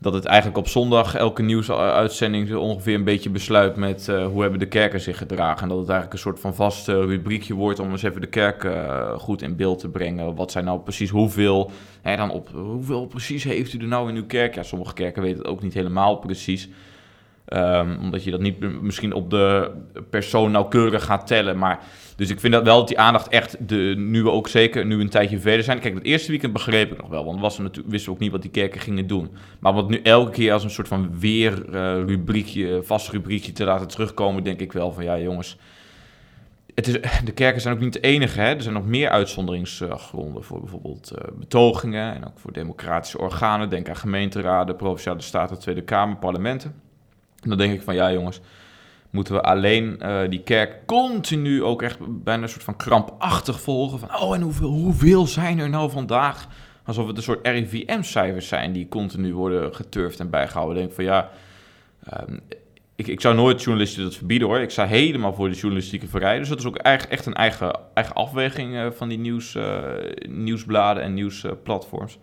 Dat het eigenlijk op zondag elke nieuwsuitzending ongeveer een beetje besluit met uh, hoe hebben de kerken zich gedragen. En dat het eigenlijk een soort van vast uh, rubriekje wordt om eens even de kerk uh, goed in beeld te brengen. Wat zijn nou precies hoeveel, hè, dan op, hoeveel precies heeft u er nou in uw kerk? Ja, sommige kerken weten het ook niet helemaal precies. Um, omdat je dat niet misschien op de persoon nauwkeurig gaat tellen. Maar, dus ik vind dat wel dat die aandacht echt, de, nu we ook zeker nu een tijdje verder zijn. Kijk, het eerste weekend begreep ik nog wel, want natuurlijk, wisten we ook niet wat die kerken gingen doen. Maar wat nu elke keer als een soort van weer uh, vast rubriekje te laten terugkomen, denk ik wel van ja jongens. Het is, de kerken zijn ook niet de enige. Hè? Er zijn nog meer uitzonderingsgronden voor bijvoorbeeld uh, betogingen en ook voor democratische organen. Denk aan gemeenteraden, provinciale staten, Tweede Kamer, parlementen. Dan denk ik van ja jongens, moeten we alleen uh, die kerk continu ook echt bijna een soort van krampachtig volgen. Van oh en hoeveel, hoeveel zijn er nou vandaag? Alsof het een soort RIVM-cijfers zijn die continu worden geturfd en bijgehouden. Denk van ja, um, ik, ik zou nooit journalisten dat verbieden hoor. Ik sta helemaal voor de journalistieke vrijheid. Dus dat is ook echt, echt een eigen, eigen afweging uh, van die nieuws, uh, nieuwsbladen en nieuwsplatforms.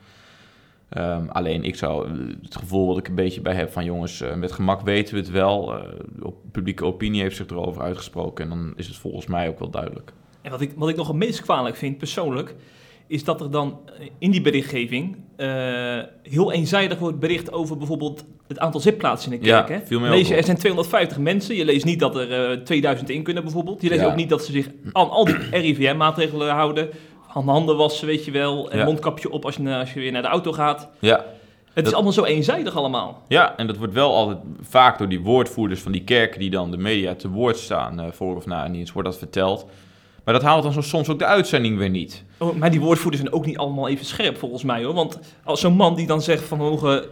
Um, alleen ik zou het gevoel wat ik een beetje bij heb van jongens, uh, met gemak weten we het wel. Uh, de publieke opinie heeft zich erover uitgesproken en dan is het volgens mij ook wel duidelijk. En wat ik, wat ik nog het meest kwalijk vind persoonlijk, is dat er dan in die berichtgeving uh, heel eenzijdig wordt bericht over bijvoorbeeld het aantal zitplaatsen in de kerk. Ja, hè? Lees je, er zijn 250 mensen, je leest niet dat er 2000 in kunnen bijvoorbeeld. Je leest ja. ook niet dat ze zich aan al die RIVM-maatregelen houden handen wassen, weet je wel. En Ja. mondkapje op als je, als je weer naar de auto gaat. Ja, Het Dat- is allemaal zo eenzijdig allemaal. ja, en dat wordt wel altijd vaak door die woordvoerders van die kerken die dan de media te woord staan, eh, voor of na dienst, wordt dat verteld. Maar dat haalt dan zo- soms ook de uitzending weer niet. Oh, maar die woordvoerders zijn ook niet allemaal even scherp volgens mij hoor. Want als zo'n man die dan zegt van we mogen eh,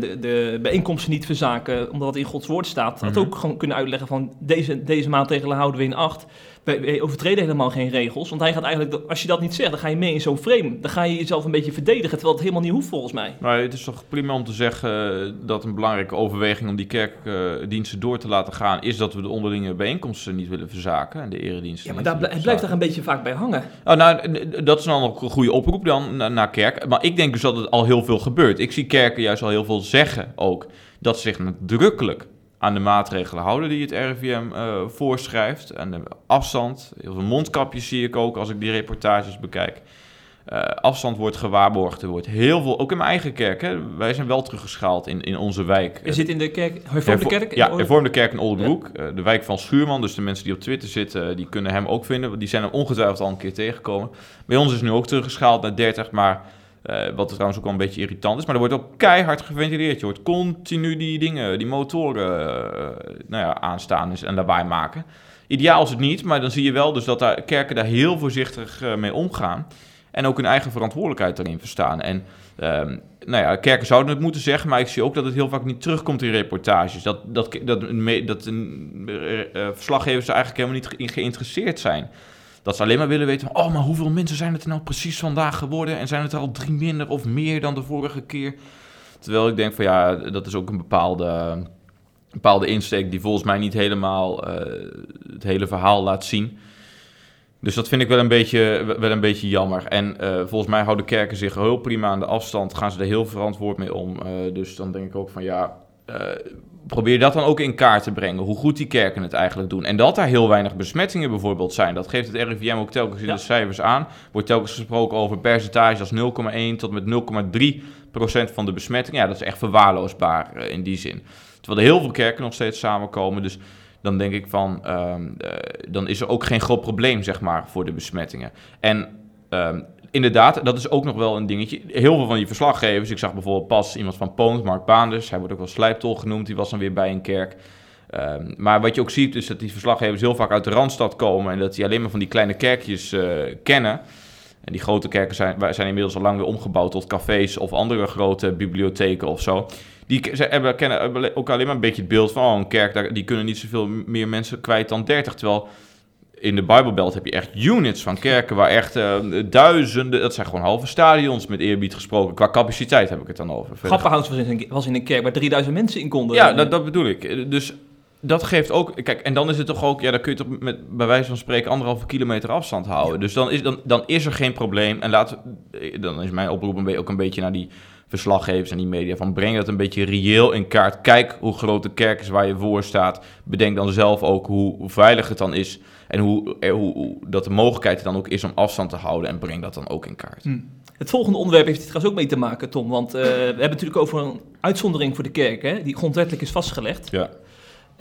de, de bijeenkomsten niet verzaken omdat het in Gods woord staat, had Mhm. ook gewoon kunnen uitleggen van deze, deze maatregelen houden we in acht. Wij, overtreden helemaal geen regels. Want hij gaat eigenlijk, als je dat niet zegt, dan ga je mee in zo'n frame. Dan ga je jezelf een beetje verdedigen, terwijl het helemaal niet hoeft volgens mij. Maar het is toch prima om te zeggen eh, dat een belangrijke overweging om die kerkdiensten door te laten gaan, is dat we de onderlinge bijeenkomsten niet willen verzaken en de erediensten. Ja, maar daar, het blijft daar een beetje vaak bij hangen. Oh, nou, dat is dan ook een goede oproep dan na- naar kerk. Maar ik denk dus dat het al heel veel gebeurt. Ik zie kerken juist al heel veel zeggen ook dat ze zich nadrukkelijk aan de maatregelen houden die het RIVM eh, voorschrijft. En de afstand, heel veel mondkapjes zie ik ook als ik die reportages bekijk. Eh, afstand wordt gewaarborgd. Er wordt heel veel, ook in mijn eigen kerk. Hè, wij zijn wel teruggeschaald in, in onze wijk. Je zit in de kerk, hervormde Hervo- kerk? Ja, hervormde kerk in Oldenbroek. Eh, de wijk van Schuurman. Dus de mensen die op Twitter zitten, die kunnen hem ook vinden. Die zijn hem ongetwijfeld al een keer tegengekomen. Bij ons is nu ook teruggeschaald naar 30, maar... eh, wat trouwens ook wel een beetje irritant is. Maar er wordt ook keihard geventileerd. Je hoort continu die dingen, die motoren eh, nou ja, aanstaan en daarbij maken. Ideaal is het niet, maar dan zie je wel dus dat daar, kerken daar heel voorzichtig eh, mee omgaan. En ook hun eigen verantwoordelijkheid daarin verstaan. En ehm, nou ja, kerken zouden het moeten zeggen, maar ik zie ook dat het heel vaak niet terugkomt in reportages. Dat, dat, dat, dat eh, eh, verslaggevers er eigenlijk helemaal niet ge- geïnteresseerd zijn. Dat ze alleen maar willen weten, oh, maar hoeveel mensen zijn het er nou precies vandaag geworden? En zijn het er al drie minder of meer dan de vorige keer? Terwijl ik denk van ja, dat is ook een bepaalde, bepaalde insteek die volgens mij niet helemaal eh, het hele verhaal laat zien. Dus dat vind ik wel een beetje, wel een beetje jammer. En eh, volgens mij houden kerken zich heel prima aan de afstand. Gaan ze er heel verantwoord mee om. Uh, dus dan denk ik ook van ja, uh, probeer dat dan ook in kaart te brengen. Hoe goed die kerken het eigenlijk doen. En dat daar heel weinig besmettingen bijvoorbeeld zijn. Dat geeft het RIVM ook telkens in ja. de cijfers aan. Wordt telkens gesproken over percentages als 0,1 tot met 0,3 procent van de besmettingen. Ja, dat is echt verwaarloosbaar in die zin. Terwijl er heel veel kerken nog steeds samenkomen. Dus dan denk ik van, um, uh, dan is er ook geen groot probleem, zeg maar, voor de besmettingen. En um, inderdaad, dat is ook nog wel een dingetje. Heel veel van die verslaggevers, ik zag bijvoorbeeld pas iemand van Poont, Mark Baanders, hij wordt ook wel slijptol genoemd, die was dan weer bij een kerk. Um, maar wat je ook ziet, is dat die verslaggevers heel vaak uit de Randstad komen en dat die alleen maar van die kleine kerkjes uh, kennen. En die grote kerken zijn, zijn inmiddels al lang weer omgebouwd tot cafés of andere grote bibliotheken of zo die ze hebben, kennen ook alleen maar een beetje het beeld van oh, een kerk, daar, die kunnen niet zoveel meer mensen kwijt dan 30. Terwijl in de Bijbelbelt heb je echt units van kerken waar echt uh, duizenden, dat zijn gewoon halve stadions met eerbied gesproken. Qua capaciteit heb ik het dan over. Grappenhuis was in, een, was in een kerk waar 3000 mensen in konden. Ja, dat, dat bedoel ik. Dus dat geeft ook. Kijk, en dan is het toch ook. Ja, dan kun je toch met bij wijze van spreken anderhalve kilometer afstand houden. Ja. Dus dan is, dan, dan is er geen probleem. En laat, dan is mijn oproep ook een beetje naar die verslaggevers en die media van breng dat een beetje reëel in kaart. Kijk hoe groot de kerk is waar je voor staat. Bedenk dan zelf ook hoe, hoe veilig het dan is en hoe, hoe, hoe, dat de mogelijkheid er dan ook is om afstand te houden en breng dat dan ook in kaart. Hm. Het volgende onderwerp heeft hier trouwens ook mee te maken, Tom. Want uh, we hebben natuurlijk over een uitzondering voor de kerk, hè, die grondwettelijk is vastgelegd. Ja.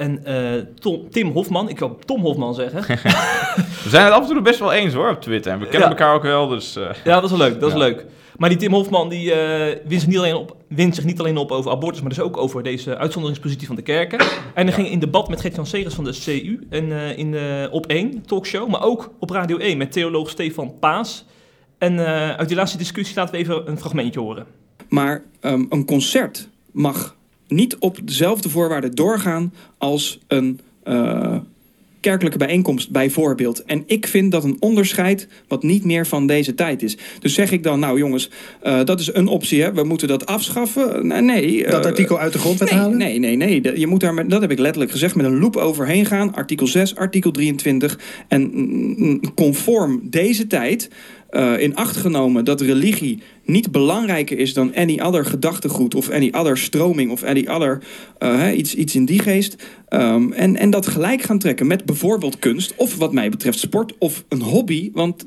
En uh, Tom, Tim Hofman, ik wil Tom Hofman zeggen. (laughs) we zijn het af en toe best wel eens hoor op Twitter. En we kennen ja. elkaar ook wel, dus... Uh, ja, dat is leuk, dat (laughs) ja. is leuk. Maar die Tim Hofman die, uh, wint, zich niet alleen op, wint zich niet alleen op over abortus, maar dus ook over deze uitzonderingspositie van de kerken. En hij ging in debat met Gert-Jan Segers van de CU en, uh, in de Op 1 talkshow, maar ook op Radio 1 met theoloog Stefan Paas. En uh, uit die laatste discussie laten we even een fragmentje horen. Maar um, een concert mag niet op dezelfde voorwaarden doorgaan als een kerkelijke bijeenkomst bijvoorbeeld. En ik vind dat een onderscheid wat niet meer van deze tijd is. Dus zeg ik dan, nou jongens, uh, dat is een optie, hè? we moeten dat afschaffen. Nee, nee uh, dat artikel uit de grondwet nee, halen? Nee, nee, nee. Je moet daar, met, dat heb ik letterlijk gezegd, met een loep overheen gaan. Artikel 6, artikel 23. En conform deze tijd... Uh, in acht genomen dat religie niet belangrijker is dan any other gedachtegoed of any other stroming of any other uh, iets, iets in die geest. Um, en, en dat gelijk gaan trekken met bijvoorbeeld kunst of wat mij betreft sport of een hobby. Want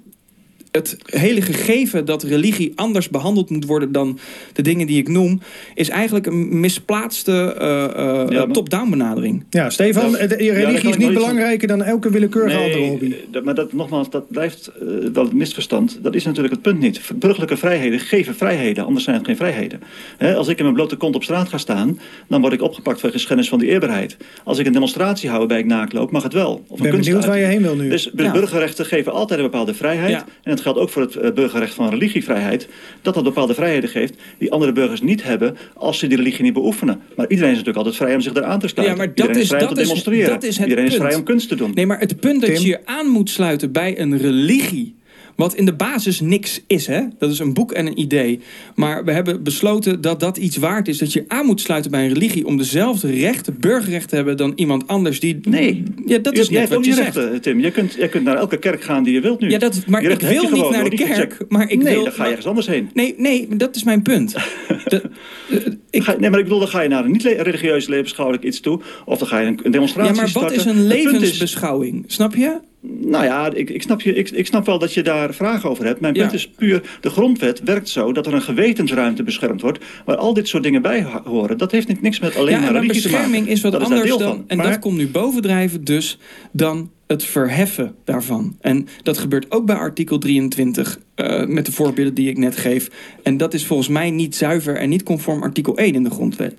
het hele gegeven dat religie anders behandeld moet worden dan de dingen die ik noem, is eigenlijk een misplaatste uh, uh, ja, top-down benadering. Ja, Stefan, de religie is niet belangrijker van... dan elke willekeurige nee, andere hobby. Dat, maar dat, nogmaals, dat blijft uh, wel het misverstand. Dat is natuurlijk het punt niet. Burgerlijke vrijheden geven vrijheden, anders zijn het geen vrijheden. He, als ik in mijn blote kont op straat ga staan, dan word ik opgepakt voor geschennis van die eerbaarheid. Als ik een demonstratie hou bij ik naakloop, mag het wel. Of een ben benieuwd waar je heen wil nu. Dus burgerrechten geven altijd een bepaalde vrijheid. En het geldt ook voor het burgerrecht van religievrijheid, dat dat bepaalde vrijheden geeft die andere burgers niet hebben als ze die religie niet beoefenen. Maar iedereen is natuurlijk altijd vrij om zich daar aan te sluiten. Ja, maar dat iedereen is, vrij dat om te is, demonstreren. Dat is het iedereen punt. is vrij om kunst te doen. Nee, maar het punt dat Tim? je je aan moet sluiten bij een religie wat in de basis niks is, hè? Dat is een boek en een idee. Maar we hebben besloten dat dat iets waard is. Dat je aan moet sluiten bij een religie om dezelfde rechten, burgerrechten te hebben dan iemand anders die. Nee, ja, dat je, is net ook wat je zegt. rechten, Tim. Je kunt, jij kunt naar elke kerk gaan die je wilt nu. Ja, dat, maar ik wil je niet gewoon, naar de niet kerk. Maar ik nee, wil, dan ga je ergens anders heen. Nee, nee, dat is mijn punt. (laughs) De, uh, ik, Ga- nee, maar ik bedoel, dan ga je naar een niet-religieuze levensbeschouwelijk iets toe. Of dan ga je een, demonstratie ja, maar wat starten. is een is- levensbeschouwing? Snap je? Nou ja, ik, ik, snap je, ik, ik snap wel dat je daar vragen over hebt. Mijn Ja. punt is puur, de grondwet werkt zo dat er een gewetensruimte beschermd wordt... waar al dit soort dingen bij ho- horen. Dat heeft niks met alleen ja, maar religie te maken. bescherming is wat dat anders dan. van. En Maar- dat komt nu bovendrijven dus dan het verheffen daarvan. En dat gebeurt ook bij artikel 23 eh, met de voorbeelden die ik net geef. En dat is volgens mij niet zuiver en niet conform artikel 1 in de grondwet.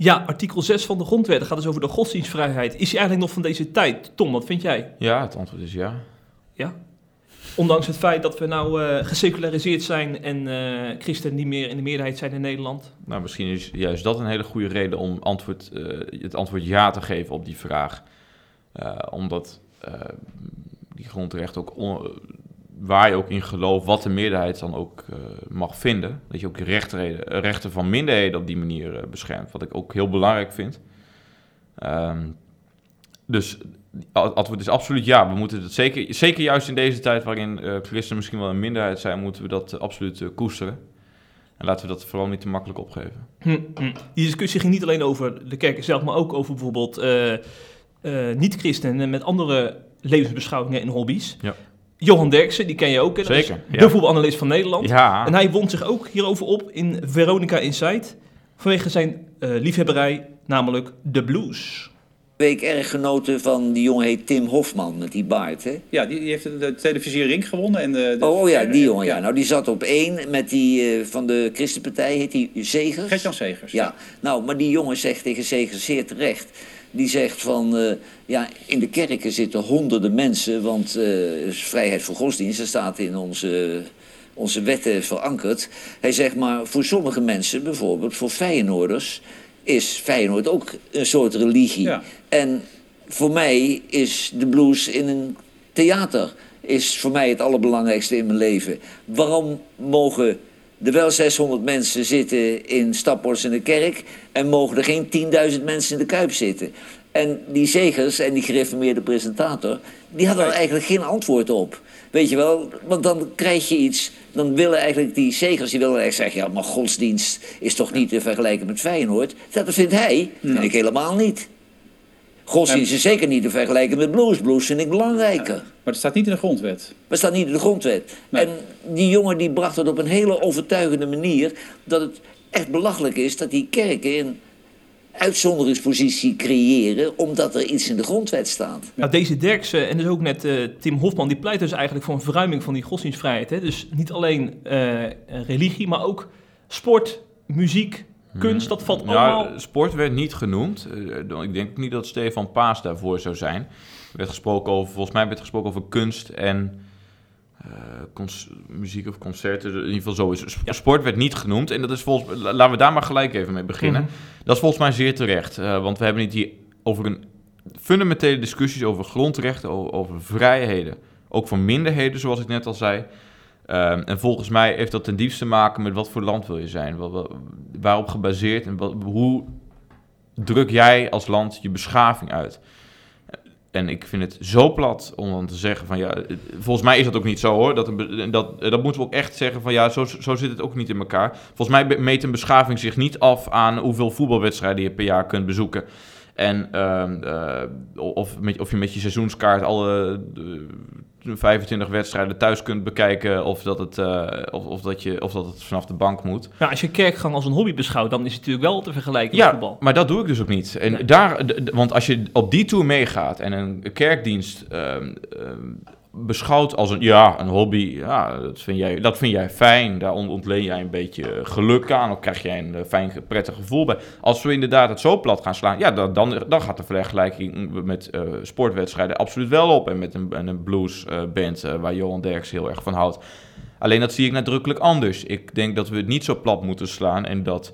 Ja, artikel 6 van de grondwet gaat dus over de godsdienstvrijheid. Is die eigenlijk nog van deze tijd? Tom, wat vind jij? Ja, het antwoord is ja. Ja? Ondanks het feit dat we nou eh, geseculariseerd zijn en eh christenen niet meer in de meerderheid zijn in Nederland. Nou, misschien is juist dat een hele goede reden om antwoord, eh, het antwoord ja te geven op die vraag. Omdat die grondrechten ook, waar je ook in gelooft, wat de meerderheid dan ook eh, mag vinden. Dat je ook rechten, rechten van minderheden op die manier eh, beschermt. Wat ik ook heel belangrijk vind. Ehm, dus het antwoord is absoluut ja. We moeten het zeker, zeker juist in deze tijd waarin uh, christenen misschien wel een minderheid zijn, moeten we dat absoluut koesteren. En laten we dat vooral niet te makkelijk opgeven. Hm, hm. Die discussie ging niet alleen over de kerk zelf, maar ook over bijvoorbeeld niet-christenen met andere levensbeschouwingen en hobby's. Ja. Johan Derksen, die ken je ook. Hè? Zeker. De voetbalanalist van Nederland. Ja. En hij wond zich ook hierover op in Veronica Insight. Vanwege zijn uh, liefhebberij, namelijk de blues. Week erg genoten van die jongen heet Tim Hofman met die baard, hè? Ja, die, die heeft de televisie Ring gewonnen. En de, oh, oh, ja, die jongen, ja. Nou, die zat op één met die uh, van de Christenpartij, heet die Zegers? Gertjan Zegers. Ja. ja. nou, maar die jongen zegt tegen Zegers zeer terecht die zegt van, uh, ja, in de kerken zitten honderden mensen, want uh, vrijheid voor godsdienst, dat staat in onze, onze wetten verankerd. Hij zegt maar, voor sommige mensen, bijvoorbeeld voor Feyenoorders, is Feyenoord ook een soort religie. En voor mij is de blues in een theater is voor mij het allerbelangrijkste in mijn leven. Waarom mogen er wel 600 mensen zitten in Staphorst in de kerk... en mogen er geen 10.000 mensen in de Kuip zitten. En die zegers en die gereformeerde presentator... die hadden er eigenlijk geen antwoord op. Weet je wel, want dan krijg je iets... dan willen eigenlijk die zegers, die willen eigenlijk zeggen... ja, maar godsdienst is toch niet te vergelijken met Feyenoord? Dat vindt hij, vind ik helemaal niet. Godsdienst is zeker niet te vergelijken met blues. Blues vind ik belangrijker. Maar het staat niet in de grondwet. Maar het staat niet in de grondwet. En die jongen die bracht het op een hele overtuigende manier... dat het echt belachelijk is dat die kerken een uitzonderingspositie creëren... omdat er iets in de grondwet staat. Nou, deze Derksen en dus ook net uh, Tim Hofman... die pleiten dus eigenlijk voor een verruiming van die godsdienstvrijheid. Hè? Dus niet alleen uh, religie, maar ook sport, muziek, kunst, dat valt allemaal... sport werd niet genoemd. Eh, ik denk niet dat Stefan Paas daarvoor zou zijn. Er werd gesproken over, volgens mij werd gesproken over kunst en uh, muziek of concerten. In ieder geval zo is. Sport werd niet genoemd. En dat is volgens laten we daar maar gelijk even mee beginnen. Mhm. Dat is volgens mij zeer terecht. Uh, want we hebben het hier over een fundamentele discussies over grondrechten, over, over vrijheden. Ook voor minderheden, zoals ik net al zei. Um, en volgens mij heeft dat ten diepste te maken met wat voor land wil je zijn. Waarop gebaseerd en hoe druk jij als land je beschaving uit. En ik vind het zo plat om dan te zeggen van ja, volgens mij is dat ook niet zo hoor. Dat, dat, dat moeten we ook echt zeggen van ja, zo, zo zit het ook niet in elkaar. Volgens mij meet een beschaving zich niet af aan hoeveel voetbalwedstrijden je per jaar kunt bezoeken. En uh, of, met, of je met je seizoenskaart alle 25 wedstrijden thuis kunt bekijken of dat het, uh, of, of, dat je, of dat het vanaf de bank moet. Ja, als je kerkgang als een hobby beschouwt, dan is het natuurlijk wel te vergelijken met voetbal. maar dat doe ik dus ook niet. En daar, want als je op die tour meegaat en een kerkdienst uh, beschouwt als een, ja, een hobby, ja, dat, vind jij, dat vind jij fijn. Daar ontleen jij een beetje geluk aan. Of krijg jij een eh, fijn, prettig gevoel bij. Als we inderdaad het zo plat gaan slaan, ja, dan, dan, dan gaat de vergelijking met uh, sportwedstrijden absoluut wel op. En met een, een bluesband uh, waar Johan Derks heel erg van houdt. Alleen dat zie ik nadrukkelijk anders. Ik denk dat we het niet zo plat moeten slaan en dat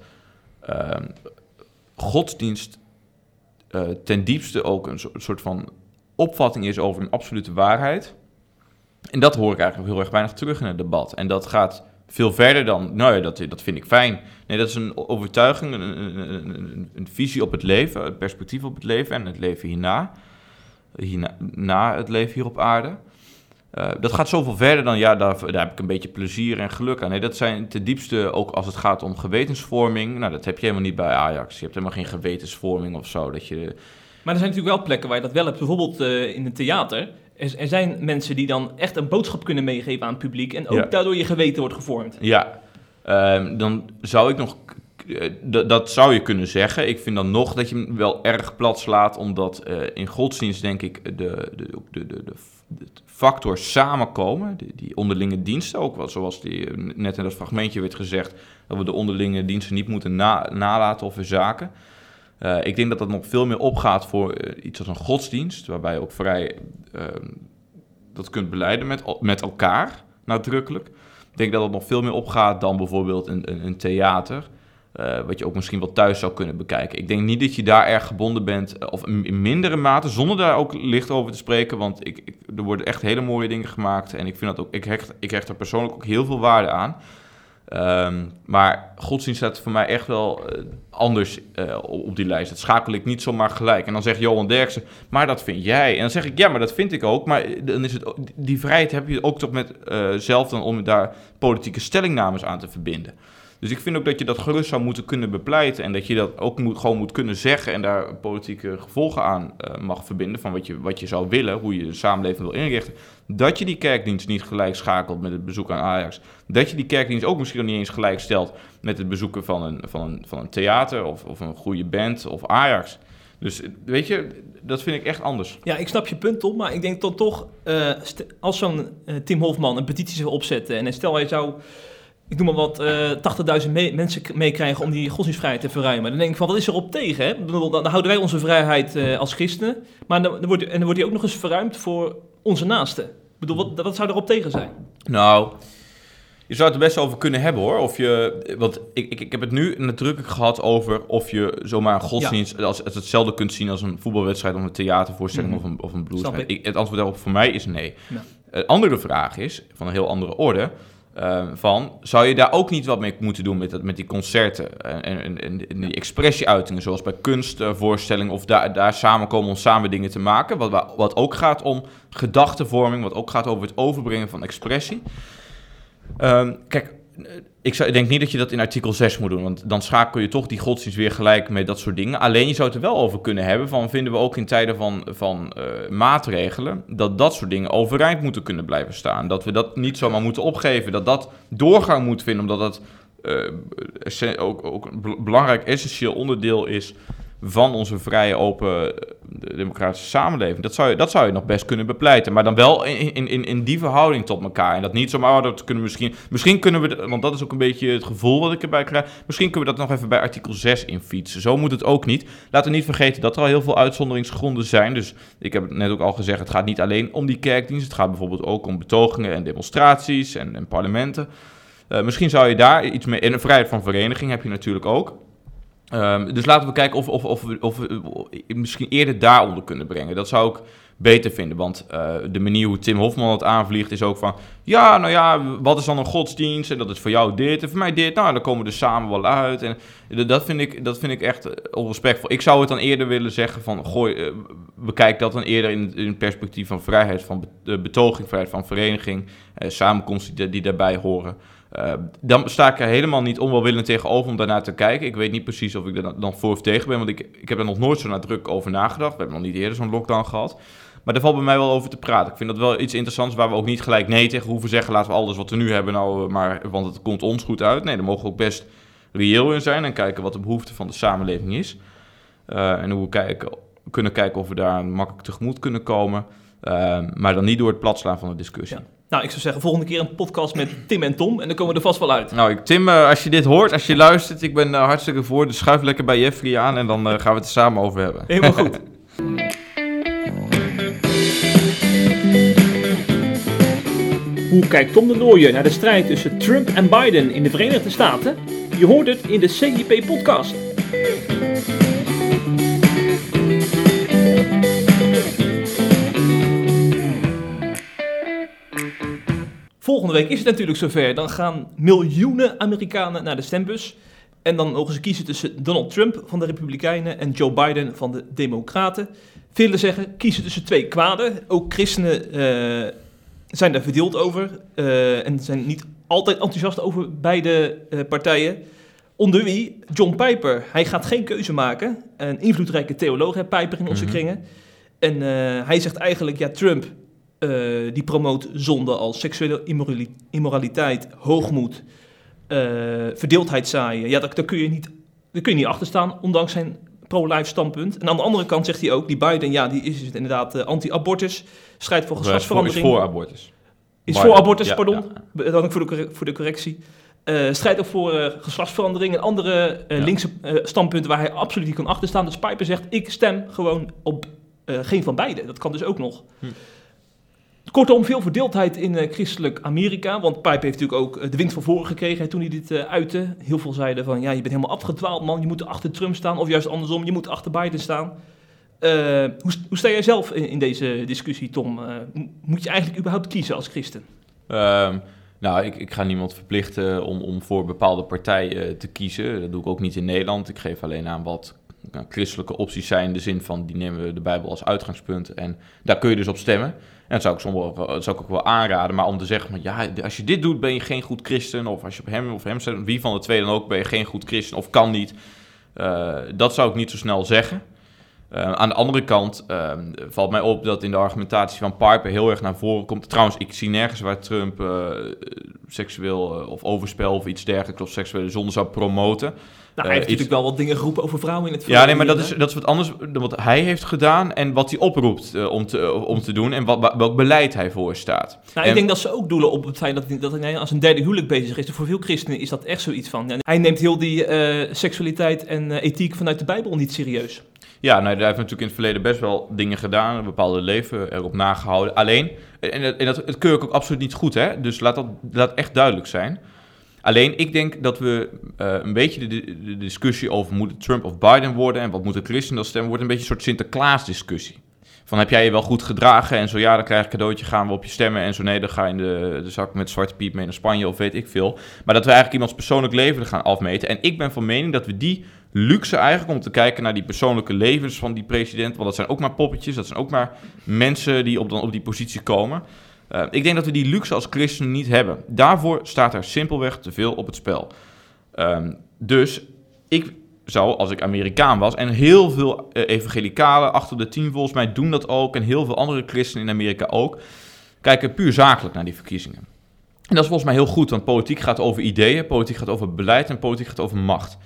ehm, godsdienst ten diepste ook een soort van opvatting is over een absolute waarheid. En dat hoor ik eigenlijk heel erg weinig terug in het debat. En dat gaat veel verder dan, nou ja, dat, dat vind ik fijn. Nee, dat is een overtuiging, een, een, een, visie op het leven, een perspectief op het leven en het leven hierna. hierna na het leven hier op aarde. Uh, dat gaat zoveel verder dan, ja, daar, daar, heb ik een beetje plezier en geluk aan. Nee, dat zijn ten diepste, ook als het gaat om gewetensvorming. Nou, dat heb je helemaal niet bij Ajax. Je hebt helemaal geen gewetensvorming of zo. Dat je, maar er zijn natuurlijk wel plekken waar je dat wel hebt. Bijvoorbeeld uh, in een theater er, er, zijn mensen die dan echt een boodschap kunnen meegeven aan het publiek en ook daardoor je geweten wordt gevormd. Ja, uh, dan zou ik nog eh, dat zou je kunnen zeggen. Ik vind dan nog dat je hem wel erg plat slaat, omdat uh, in godsdienst denk ik de, de, de, de, de factor samenkomen, die, die, onderlinge diensten ook, wel, zoals die, eh, net in dat fragmentje werd gezegd, dat we de onderlinge diensten niet moeten na, nalaten of verzaken. Uh, ik denk dat dat nog veel meer opgaat voor uh, iets als een godsdienst, waarbij je ook vrij uh, dat kunt beleiden met, met elkaar, nadrukkelijk. Ik denk dat het nog veel meer opgaat dan bijvoorbeeld een, een, een theater, uh, wat je ook misschien wel thuis zou kunnen bekijken. Ik denk niet dat je daar erg gebonden bent, of in mindere mate, zonder daar ook licht over te spreken, want ik, ik, er worden echt hele mooie dingen gemaakt en ik vind dat ook, ik hecht, ik hecht er persoonlijk ook heel veel waarde aan. Ehm, maar godsdienst staat voor mij echt wel eh, anders eh, op die lijst. Dat schakel ik niet zomaar gelijk. En dan zegt Johan Derksen, maar dat vind jij. En dan zeg ik, ja, maar dat vind ik ook. Maar dan is het, die vrijheid heb je ook toch met eh, zelf dan om daar politieke stellingnames aan te verbinden. Dus ik vind ook dat je dat gerust zou moeten kunnen bepleiten. En dat je dat ook moet, gewoon moet kunnen zeggen. En daar politieke gevolgen aan eh, mag verbinden. Van wat je, wat je zou willen, hoe je de samenleving wil inrichten. Dat je die kerkdienst niet gelijk schakelt met het bezoek aan Ajax. Dat je die kerkdienst ook misschien nog niet eens gelijk stelt met het bezoeken van een, van een, van een theater. Of, of een goede band of Ajax. Dus eh, weet je, dat vind ik echt anders. Ja, ik snap je punt, Tom. Maar ik denk dan toch, eh, als zo'n eh, Tim Hofman een petitie zou opzetten... en stel hij zou, ik noem maar wat, eh 80.000 me- mensen meekrijgen... om die godsdienstvrijheid te verruimen. Dan denk ik van, wat is er op tegen? Hè? Dan, houden wij onze vrijheid eh, als christenen. Maar dan, dan wordt, en dan wordt die ook nog eens verruimd voor onze naasten. Ik bedoel, wat, wat zou erop tegen zijn? Nou, je zou het er best over kunnen hebben hoor. Of je, want ik, ik, ik heb het nu nadrukkelijk gehad over of je zomaar een godsdienst als, als hetzelfde kunt zien als een voetbalwedstrijd of een theatervoorstelling Mhm. of een, of een ik. Het antwoord daarop voor mij is nee. Ja. Een andere vraag is, van een heel andere orde, eh, van zou je daar ook niet wat mee moeten doen met, dat, met die concerten en, en, en, en die expressieuitingen, zoals bij kunstvoorstellingen, of daar, daar samenkomen om samen dingen te maken, wat, wa- wat ook gaat om gedachtenvorming, wat ook gaat over het overbrengen van expressie. Ehm, kijk, eh, ik, zou, ik denk niet dat je dat in artikel 6 moet doen, want dan schakel je toch die godsdienst weer gelijk met dat soort dingen. Alleen je zou het er wel over kunnen hebben van, vinden we ook in tijden van, van eh, maatregelen, dat dat soort dingen overeind moeten kunnen blijven staan. Dat we dat niet zomaar moeten opgeven, dat dat doorgang moet vinden, omdat dat eh, ook, ook een bel- belangrijk essentieel onderdeel is van onze vrije, open, eh, democratische samenleving. Dat zou, je, dat zou je nog best kunnen bepleiten. Maar dan wel in, in, in, in die verhouding tot elkaar. En dat niet zomaar, oh, dat kunnen misschien... Misschien kunnen we, de- want dat is ook een beetje het gevoel wat ik erbij krijg. Misschien kunnen we dat nog even bij artikel 6 infietsen. Zo moet het ook niet. Laten we niet vergeten dat er al heel veel uitzonderingsgronden zijn. Dus ik heb het net ook al gezegd, het gaat niet alleen om die kerkdienst. Het gaat bijvoorbeeld ook om betogingen en demonstraties en, en parlementen. Eh, misschien zou je daar iets mee... En een vrijheid van vereniging heb je natuurlijk ook. Ehm, dus laten we kijken of, of, of, we- of we eh, misschien eerder daaronder kunnen brengen. Dat zou ik beter vinden, want eh, de manier hoe Tim Hofman het aanvliegt is ook van... Ja, nou ja, wat is dan een godsdienst? En dat is voor jou dit en voor mij dit. Nou, dan komen we er samen wel uit. En d- dat vind ik, dat vind ik echt eh, onrespectvol. Ik zou het dan eerder willen zeggen van... Gooi, eh, bekijk dat dan eerder in, het perspectief van vrijheid van be- eh, betoging, vrijheid van vereniging... eh, samenkomsten die daarbij horen... Eh, dan sta ik er helemaal niet onwelwillend tegenover om daarnaar te kijken. Ik weet niet precies of ik er dan- voor of tegen ben, want ik, ik heb er nog nooit zo nadrukkelijk over nagedacht. We hebben nog niet eerder zo'n lockdown gehad. Maar daar valt bij mij wel over te praten. Ik vind dat wel iets interessants waar we ook niet gelijk nee tegen hoeven zeggen. Laten we alles wat we nu hebben nou, eh, maar, want het komt ons goed uit. Nee, daar mogen we ook best reëel in zijn en kijken wat de behoefte van de samenleving is. Eh, en hoe we kijken, kunnen kijken of we daar makkelijk tegemoet kunnen komen. Maar dan niet door het platslaan van de discussie. Nou, ik zou zeggen, volgende keer een podcast met Tim en Tom. En dan komen we er vast wel uit. Nou, ik, Tim, eh, als je dit hoort, als je luistert, ik ben eh, hartstikke voor. Dus schuif lekker bij Jeffrey aan en dan eh, gaan we het er samen over hebben. Helemaal goed. (laughs) Hoe kijkt Tom de Nooijer naar de strijd tussen Trump en Biden in de Verenigde Staten? Je hoort het in de CIP-podcast. Volgende week is het natuurlijk zover. Dan gaan miljoenen Amerikanen naar de stembus. En dan nog eens kiezen tussen Donald Trump van de Republikeinen en Joe Biden van de Democraten. Velen zeggen kiezen tussen twee kwaden. Ook christenen eh, zijn daar verdeeld over. eh, en zijn niet altijd enthousiast over beide eh, partijen. Onder wie John Piper. Hij gaat geen keuze maken. Een invloedrijke theoloog, hè, Piper in onze Mhm. kringen. En hij zegt eigenlijk, ja, Trump eh, die promoot zonde als seksuele immorali- immoraliteit, hoogmoed, eh, verdeeldheid zaaien. Ja, daar, daar, kun je niet, daar kun je niet achter staan, ondanks zijn pro-life standpunt. En aan de andere kant zegt hij ook, die Biden, ja, die is inderdaad eh, anti-abortus, strijdt voor geslachtsverandering. is voor abortus. Is voor abortus, ja, pardon. ja. Bedankt voor de, voor de correctie. Strijdt ook voor geslachtsverandering en andere Ja. linkse standpunten waar hij absoluut niet kan achterstaan. Dus Piper zegt, ik stem gewoon op geen van beide. Dat kan dus ook nog. Hm. Kortom, veel verdeeldheid in eh, christelijk Amerika. Want Piper heeft natuurlijk ook eh, de wind van voren gekregen toen hij dit eh uitte. Heel veel zeiden van, ja, je bent helemaal afgedwaald man. Je moet achter Trump staan. Of juist andersom, je moet achter Biden staan. Hoe, hoe sta jij zelf in, in deze discussie, Tom? Moet je eigenlijk überhaupt kiezen als christen? Ehm, Nou, ik, ik ga niemand verplichten om, om voor bepaalde partij eh, te kiezen. Dat doe ik ook niet in Nederland. Ik geef alleen aan wat christelijke opties zijn. In de zin van, die nemen we de Bijbel als uitgangspunt. En daar kun je dus op stemmen. En dat zou ik, soms wel, dat zou ik ook wel aanraden. Maar om te zeggen, ja, als je dit doet, ben je geen goed christen. Of als je op hem of hem stemt, wie van de twee dan ook, ben je geen goed christen. Of kan niet. Eh, dat zou ik niet zo snel zeggen. Uh, aan de andere kant uh, valt mij op dat in de argumentatie van Piper heel erg naar voren komt. Trouwens, ik zie nergens waar Trump uh, seksueel of overspel of iets dergelijks of seksuele zonde zou promoten. Nou, hij heeft iets- natuurlijk wel wat dingen geroepen over vrouwen in het Ja, verleden. nee, maar dat hè? is, dat is wat anders dan wat hij heeft gedaan en wat hij oproept eh, om, te, om te doen en wat, welk beleid hij voorstaat. Nou, En- ik denk dat ze ook doelen op het feit dat, hij- dat hij als een derde huwelijk bezig is. Voor veel christenen is dat echt zoiets van. ja, hij neemt heel die eh, seksualiteit en eh, ethiek vanuit de Bijbel niet serieus. Ja, nou, hij heeft natuurlijk in het verleden best wel dingen gedaan, een bepaalde leven erop nagehouden. Alleen, en dat, en dat, dat keur ik ook absoluut niet goed, hè? dus laat dat laat echt duidelijk zijn. Alleen, ik denk dat we eh, een beetje de, de discussie over moet het Trump of Biden worden en wat moet een christen dan stemmen, wordt een beetje een soort Sinterklaas-discussie. Van heb jij je wel goed gedragen en zo ja, dan krijg je een cadeautje, gaan we op je stemmen. En zo nee, dan ga je in de, de zak met Zwarte Piet mee naar Spanje of weet ik veel. Maar dat we eigenlijk iemands persoonlijk leven gaan afmeten. En ik ben van mening dat we die luxe eigenlijk om te kijken naar die persoonlijke levens van die president. Want dat zijn ook maar poppetjes, dat zijn ook maar mensen die op, dan op die positie komen. Uh, ik denk dat we die luxe als christenen niet hebben. Daarvoor staat er simpelweg te veel op het spel. Um, dus ik zou, als ik Amerikaan was, en heel veel uh, evangelicalen, achter de tien volgens mij doen dat ook, en heel veel andere christenen in Amerika ook, kijken puur zakelijk naar die verkiezingen. En dat is volgens mij heel goed, want politiek gaat over ideeën, politiek gaat over beleid en politiek gaat over macht.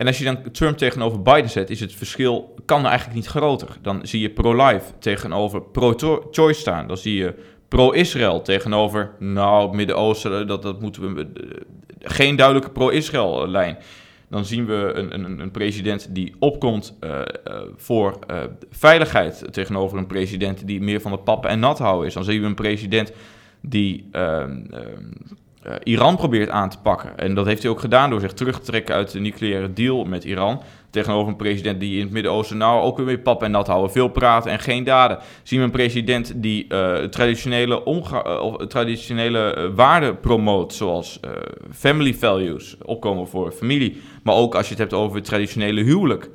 En als je dan Trump tegenover Biden zet, is het verschil kan eigenlijk niet groter. Dan zie je pro-life tegenover pro-choice staan. Dan zie je pro-Israël tegenover, nou, Midden-Oosten, dat, dat moeten we... Geen duidelijke pro-Israël lijn. Dan zien we een, een, een president die opkomt voor veiligheid tegenover een president die meer van het pappen en nat houden is. Dan zien we een president die uh, Iran probeert aan te pakken. En dat heeft hij ook gedaan door zich terug te trekken uit de nucleaire deal met Iran. Tegenover een president die in het Midden-Oosten nou ook weer pap en nat houden. Veel praten en geen daden. Zien we een president die uh, traditionele, of traditionele waarden promoot. Zoals family values, opkomen voor familie. Maar ook als je het hebt over traditionele huwelijk.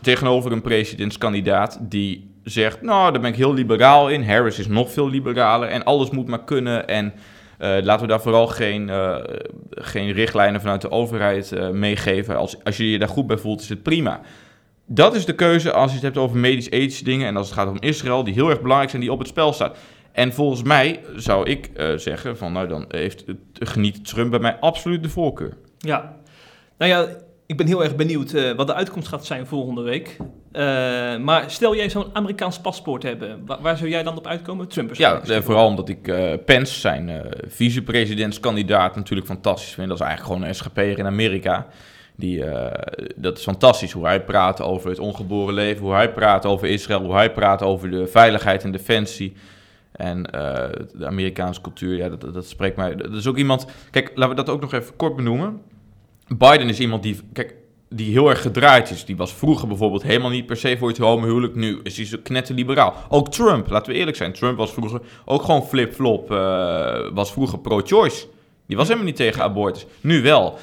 Tegenover een presidentskandidaat die zegt, nou daar ben ik heel liberaal in. Harris is nog veel liberaler en alles moet maar kunnen en... Uh, laten we daar vooral geen, uh, geen richtlijnen vanuit de overheid uh, meegeven. Als, als je je daar goed bij voelt, is het prima. Dat is de keuze als je het hebt over medisch-ethische dingen en als het gaat om Israël, die heel erg belangrijk zijn, die op het spel staat. En volgens mij zou ik zeggen van, nou dan heeft, geniet Trump bij mij absoluut de voorkeur. Ja, nou ja, ik ben heel erg benieuwd uh, wat de uitkomst gaat zijn volgende week. Uh, maar stel jij zo'n Amerikaans paspoort hebben, waar, waar, zou jij dan op uitkomen? Trump Ja, uh, vooral omdat ik Pence, zijn vicepresidentskandidaat, natuurlijk fantastisch vind. Dat is eigenlijk gewoon een SGP'er in Amerika. Die, dat is fantastisch hoe hij praat over het ongeboren leven, hoe hij praat over Israël, hoe hij praat over de veiligheid en defensie. En de Amerikaanse cultuur, ja, dat, dat spreekt mij. Dat is ook iemand. Kijk, laten we dat ook nog even kort benoemen. Biden is iemand die, kijk, die heel erg gedraaid is. Die was vroeger bijvoorbeeld helemaal niet per se voor het homohuwelijk. Nu is hij zo knetterliberaal. Ook Trump, laten we eerlijk zijn. Trump was vroeger ook gewoon flip-flop. Uh, was vroeger pro-choice. Die was helemaal niet tegen abortus. Nu wel.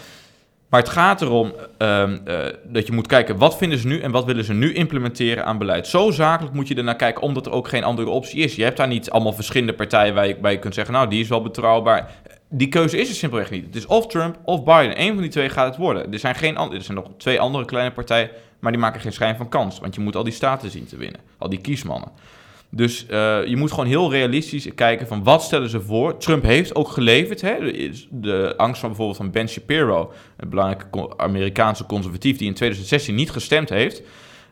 Maar het gaat erom uh, uh, dat je moet kijken wat vinden ze nu en wat willen ze nu implementeren aan beleid. Zo zakelijk moet je ernaar kijken, omdat er ook geen andere optie is. Je hebt daar niet allemaal verschillende partijen waar je, waar je kunt zeggen, nou die is wel betrouwbaar. Die keuze is er simpelweg niet. Het is of Trump of Biden. Eén van die twee gaat het worden. Er zijn, geen, er zijn nog twee andere kleine partijen, maar die maken geen schijn van kans. Want je moet al die staten zien te winnen. Al die kiesmannen. Dus uh, je moet gewoon heel realistisch kijken van wat stellen ze voor. Trump heeft ook geleverd. Hè? De, angst van bijvoorbeeld van Ben Shapiro, een belangrijke Amerikaanse conservatief die in 2016 niet gestemd heeft,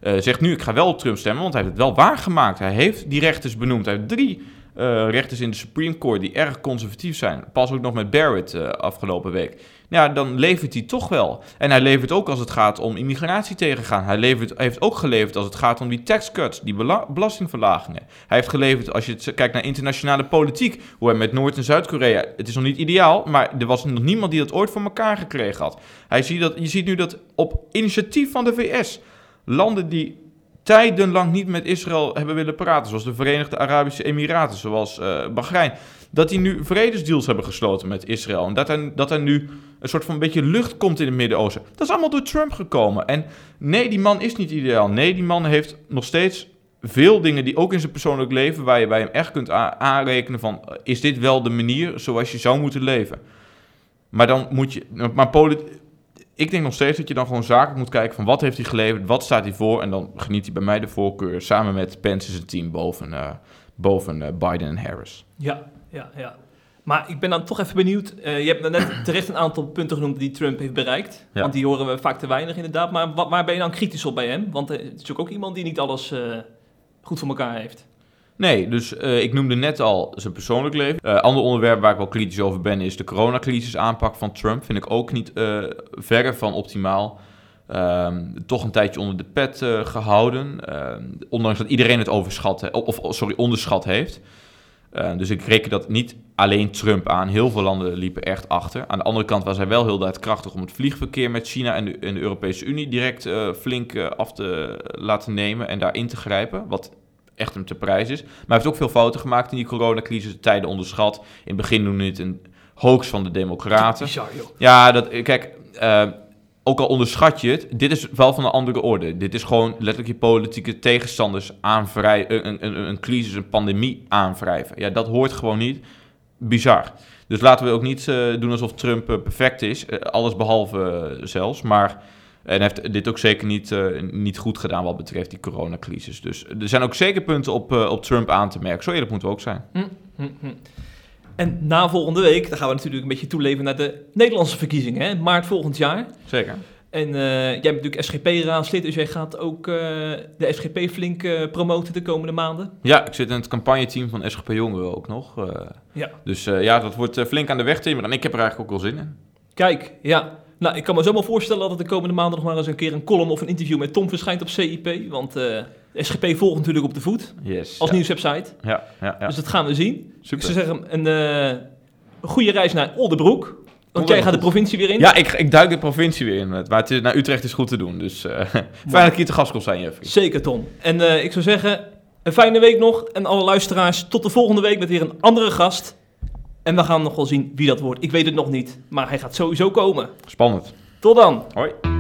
uh, zegt nu ik ga wel op Trump stemmen, want hij heeft het wel waargemaakt. Hij heeft die rechters benoemd. Hij heeft drie uh, rechters in de Supreme Court die erg conservatief zijn. Pas ook nog met Barrett uh, afgelopen week. Ja, dan levert hij toch wel. En hij levert ook als het gaat om immigratie tegengaan. Hij levert, heeft ook geleverd als het gaat om die tax cuts, die belastingverlagingen. Hij heeft geleverd als je kijkt naar internationale politiek, hoe hij met Noord- en Zuid-Korea. Het is nog niet ideaal, maar er was nog niemand die dat ooit voor elkaar gekregen had. Hij ziet dat, je ziet nu dat op initiatief van de VS landen die tijdenlang niet met Israël hebben willen praten. Zoals de Verenigde Arabische Emiraten, zoals uh, Bahrein. Dat die nu vredesdeals hebben gesloten met Israël. En dat er, dat er nu een soort van een beetje lucht komt in het Midden-Oosten. Dat is allemaal door Trump gekomen. En nee, die man is niet ideaal. Nee, die man heeft nog steeds veel dingen die ook in zijn persoonlijk leven... waar je bij hem echt kunt aanrekenen van... Eh, is dit wel de manier zoals je zou moeten leven? Maar dan moet je... Maar ik denk nog steeds dat je dan gewoon zakelijk moet kijken van wat heeft hij geleverd, wat staat hij voor. En dan geniet hij bij mij de voorkeur samen met Pence zijn team boven, uh, boven uh, Biden en Harris. Ja, ja, ja. Maar ik ben dan toch even benieuwd. Uh, je hebt net (clears throat) terecht een aantal punten genoemd die Trump heeft bereikt. Ja. Want die horen we vaak te weinig inderdaad. Maar wat, waar ben je dan kritisch op bij hem? Want het is natuurlijk ook iemand die niet alles goed voor elkaar heeft. Nee, dus uh, ik noemde net al zijn persoonlijk leven. Uh, ander onderwerp waar ik wel kritisch over ben is de coronacrisis aanpak van Trump. Vind ik ook niet uh, verre van optimaal. Um, toch een tijdje onder de pet gehouden. Ehm, ondanks dat iedereen het overschat, of sorry, onderschat heeft. Ehm, dus ik reken dat niet alleen Trump aan. Heel veel landen liepen echt achter. Aan de andere kant was hij wel heel krachtig om het vliegverkeer met China en de, de Europese Unie direct flink af te laten nemen en daarin te grijpen. Wat echt hem te prijs is. Maar hij heeft ook veel fouten gemaakt in die coronacrisis, tijden onderschat. In het begin noemde het een hoax van de democraten. Ja, dat, kijk, uh, ook al onderschat je het, dit is wel van een andere orde. Dit is gewoon letterlijk je politieke tegenstanders aanwrijven, een, een, een crisis, een pandemie aanwrijven. Ja, dat hoort gewoon niet. Bizar. Dus laten we ook niet uh, doen alsof Trump uh, perfect is. alles behalve zelfs. Maar en heeft dit ook zeker niet, uh, niet goed gedaan wat betreft die coronacrisis. Dus er zijn ook zeker punten op, uh, op Trump aan te merken. Zo eerlijk moeten we ook zijn. Hm, hm, hm. En na volgende week, dan gaan we natuurlijk een beetje toeleven naar de Nederlandse verkiezingen. Hè? Maart volgend jaar. Zeker. En uh, jij bent natuurlijk SGP-raadslid, dus jij gaat ook de SGP flink promoten de komende maanden. Ja, ik zit in het campagneteam van SGP Jongeren ook nog. ja. Dus ja, dat wordt flink aan de weg timmeren. En ik heb er eigenlijk ook wel zin in. Kijk, ja. Nou, ik kan me zomaar voorstellen dat het de komende maanden nog maar eens een keer een column of een interview met Tom verschijnt op CIP. Want uh, de SGP volgt natuurlijk op de voet. Yes, als nieuwswebsite. Ja, ja, ja. Dus dat gaan we zien. Super. Ik zou zeggen, een, uh, goede reis naar Oldenbroek. Want jij gaat de provincie weer in. Ja, ik, ik duik de provincie weer in. Maar het is, naar Utrecht is goed te doen. Dus uh, (laughs) fijn dat ik hier te gast kon zijn, Jeffrey. Zeker, Tom. En ik zou zeggen, een fijne week nog. En alle luisteraars, tot de volgende week met weer een andere gast. En we gaan nog wel zien wie dat wordt. Ik weet het nog niet, maar hij gaat sowieso komen. Spannend. Tot dan. Hoi.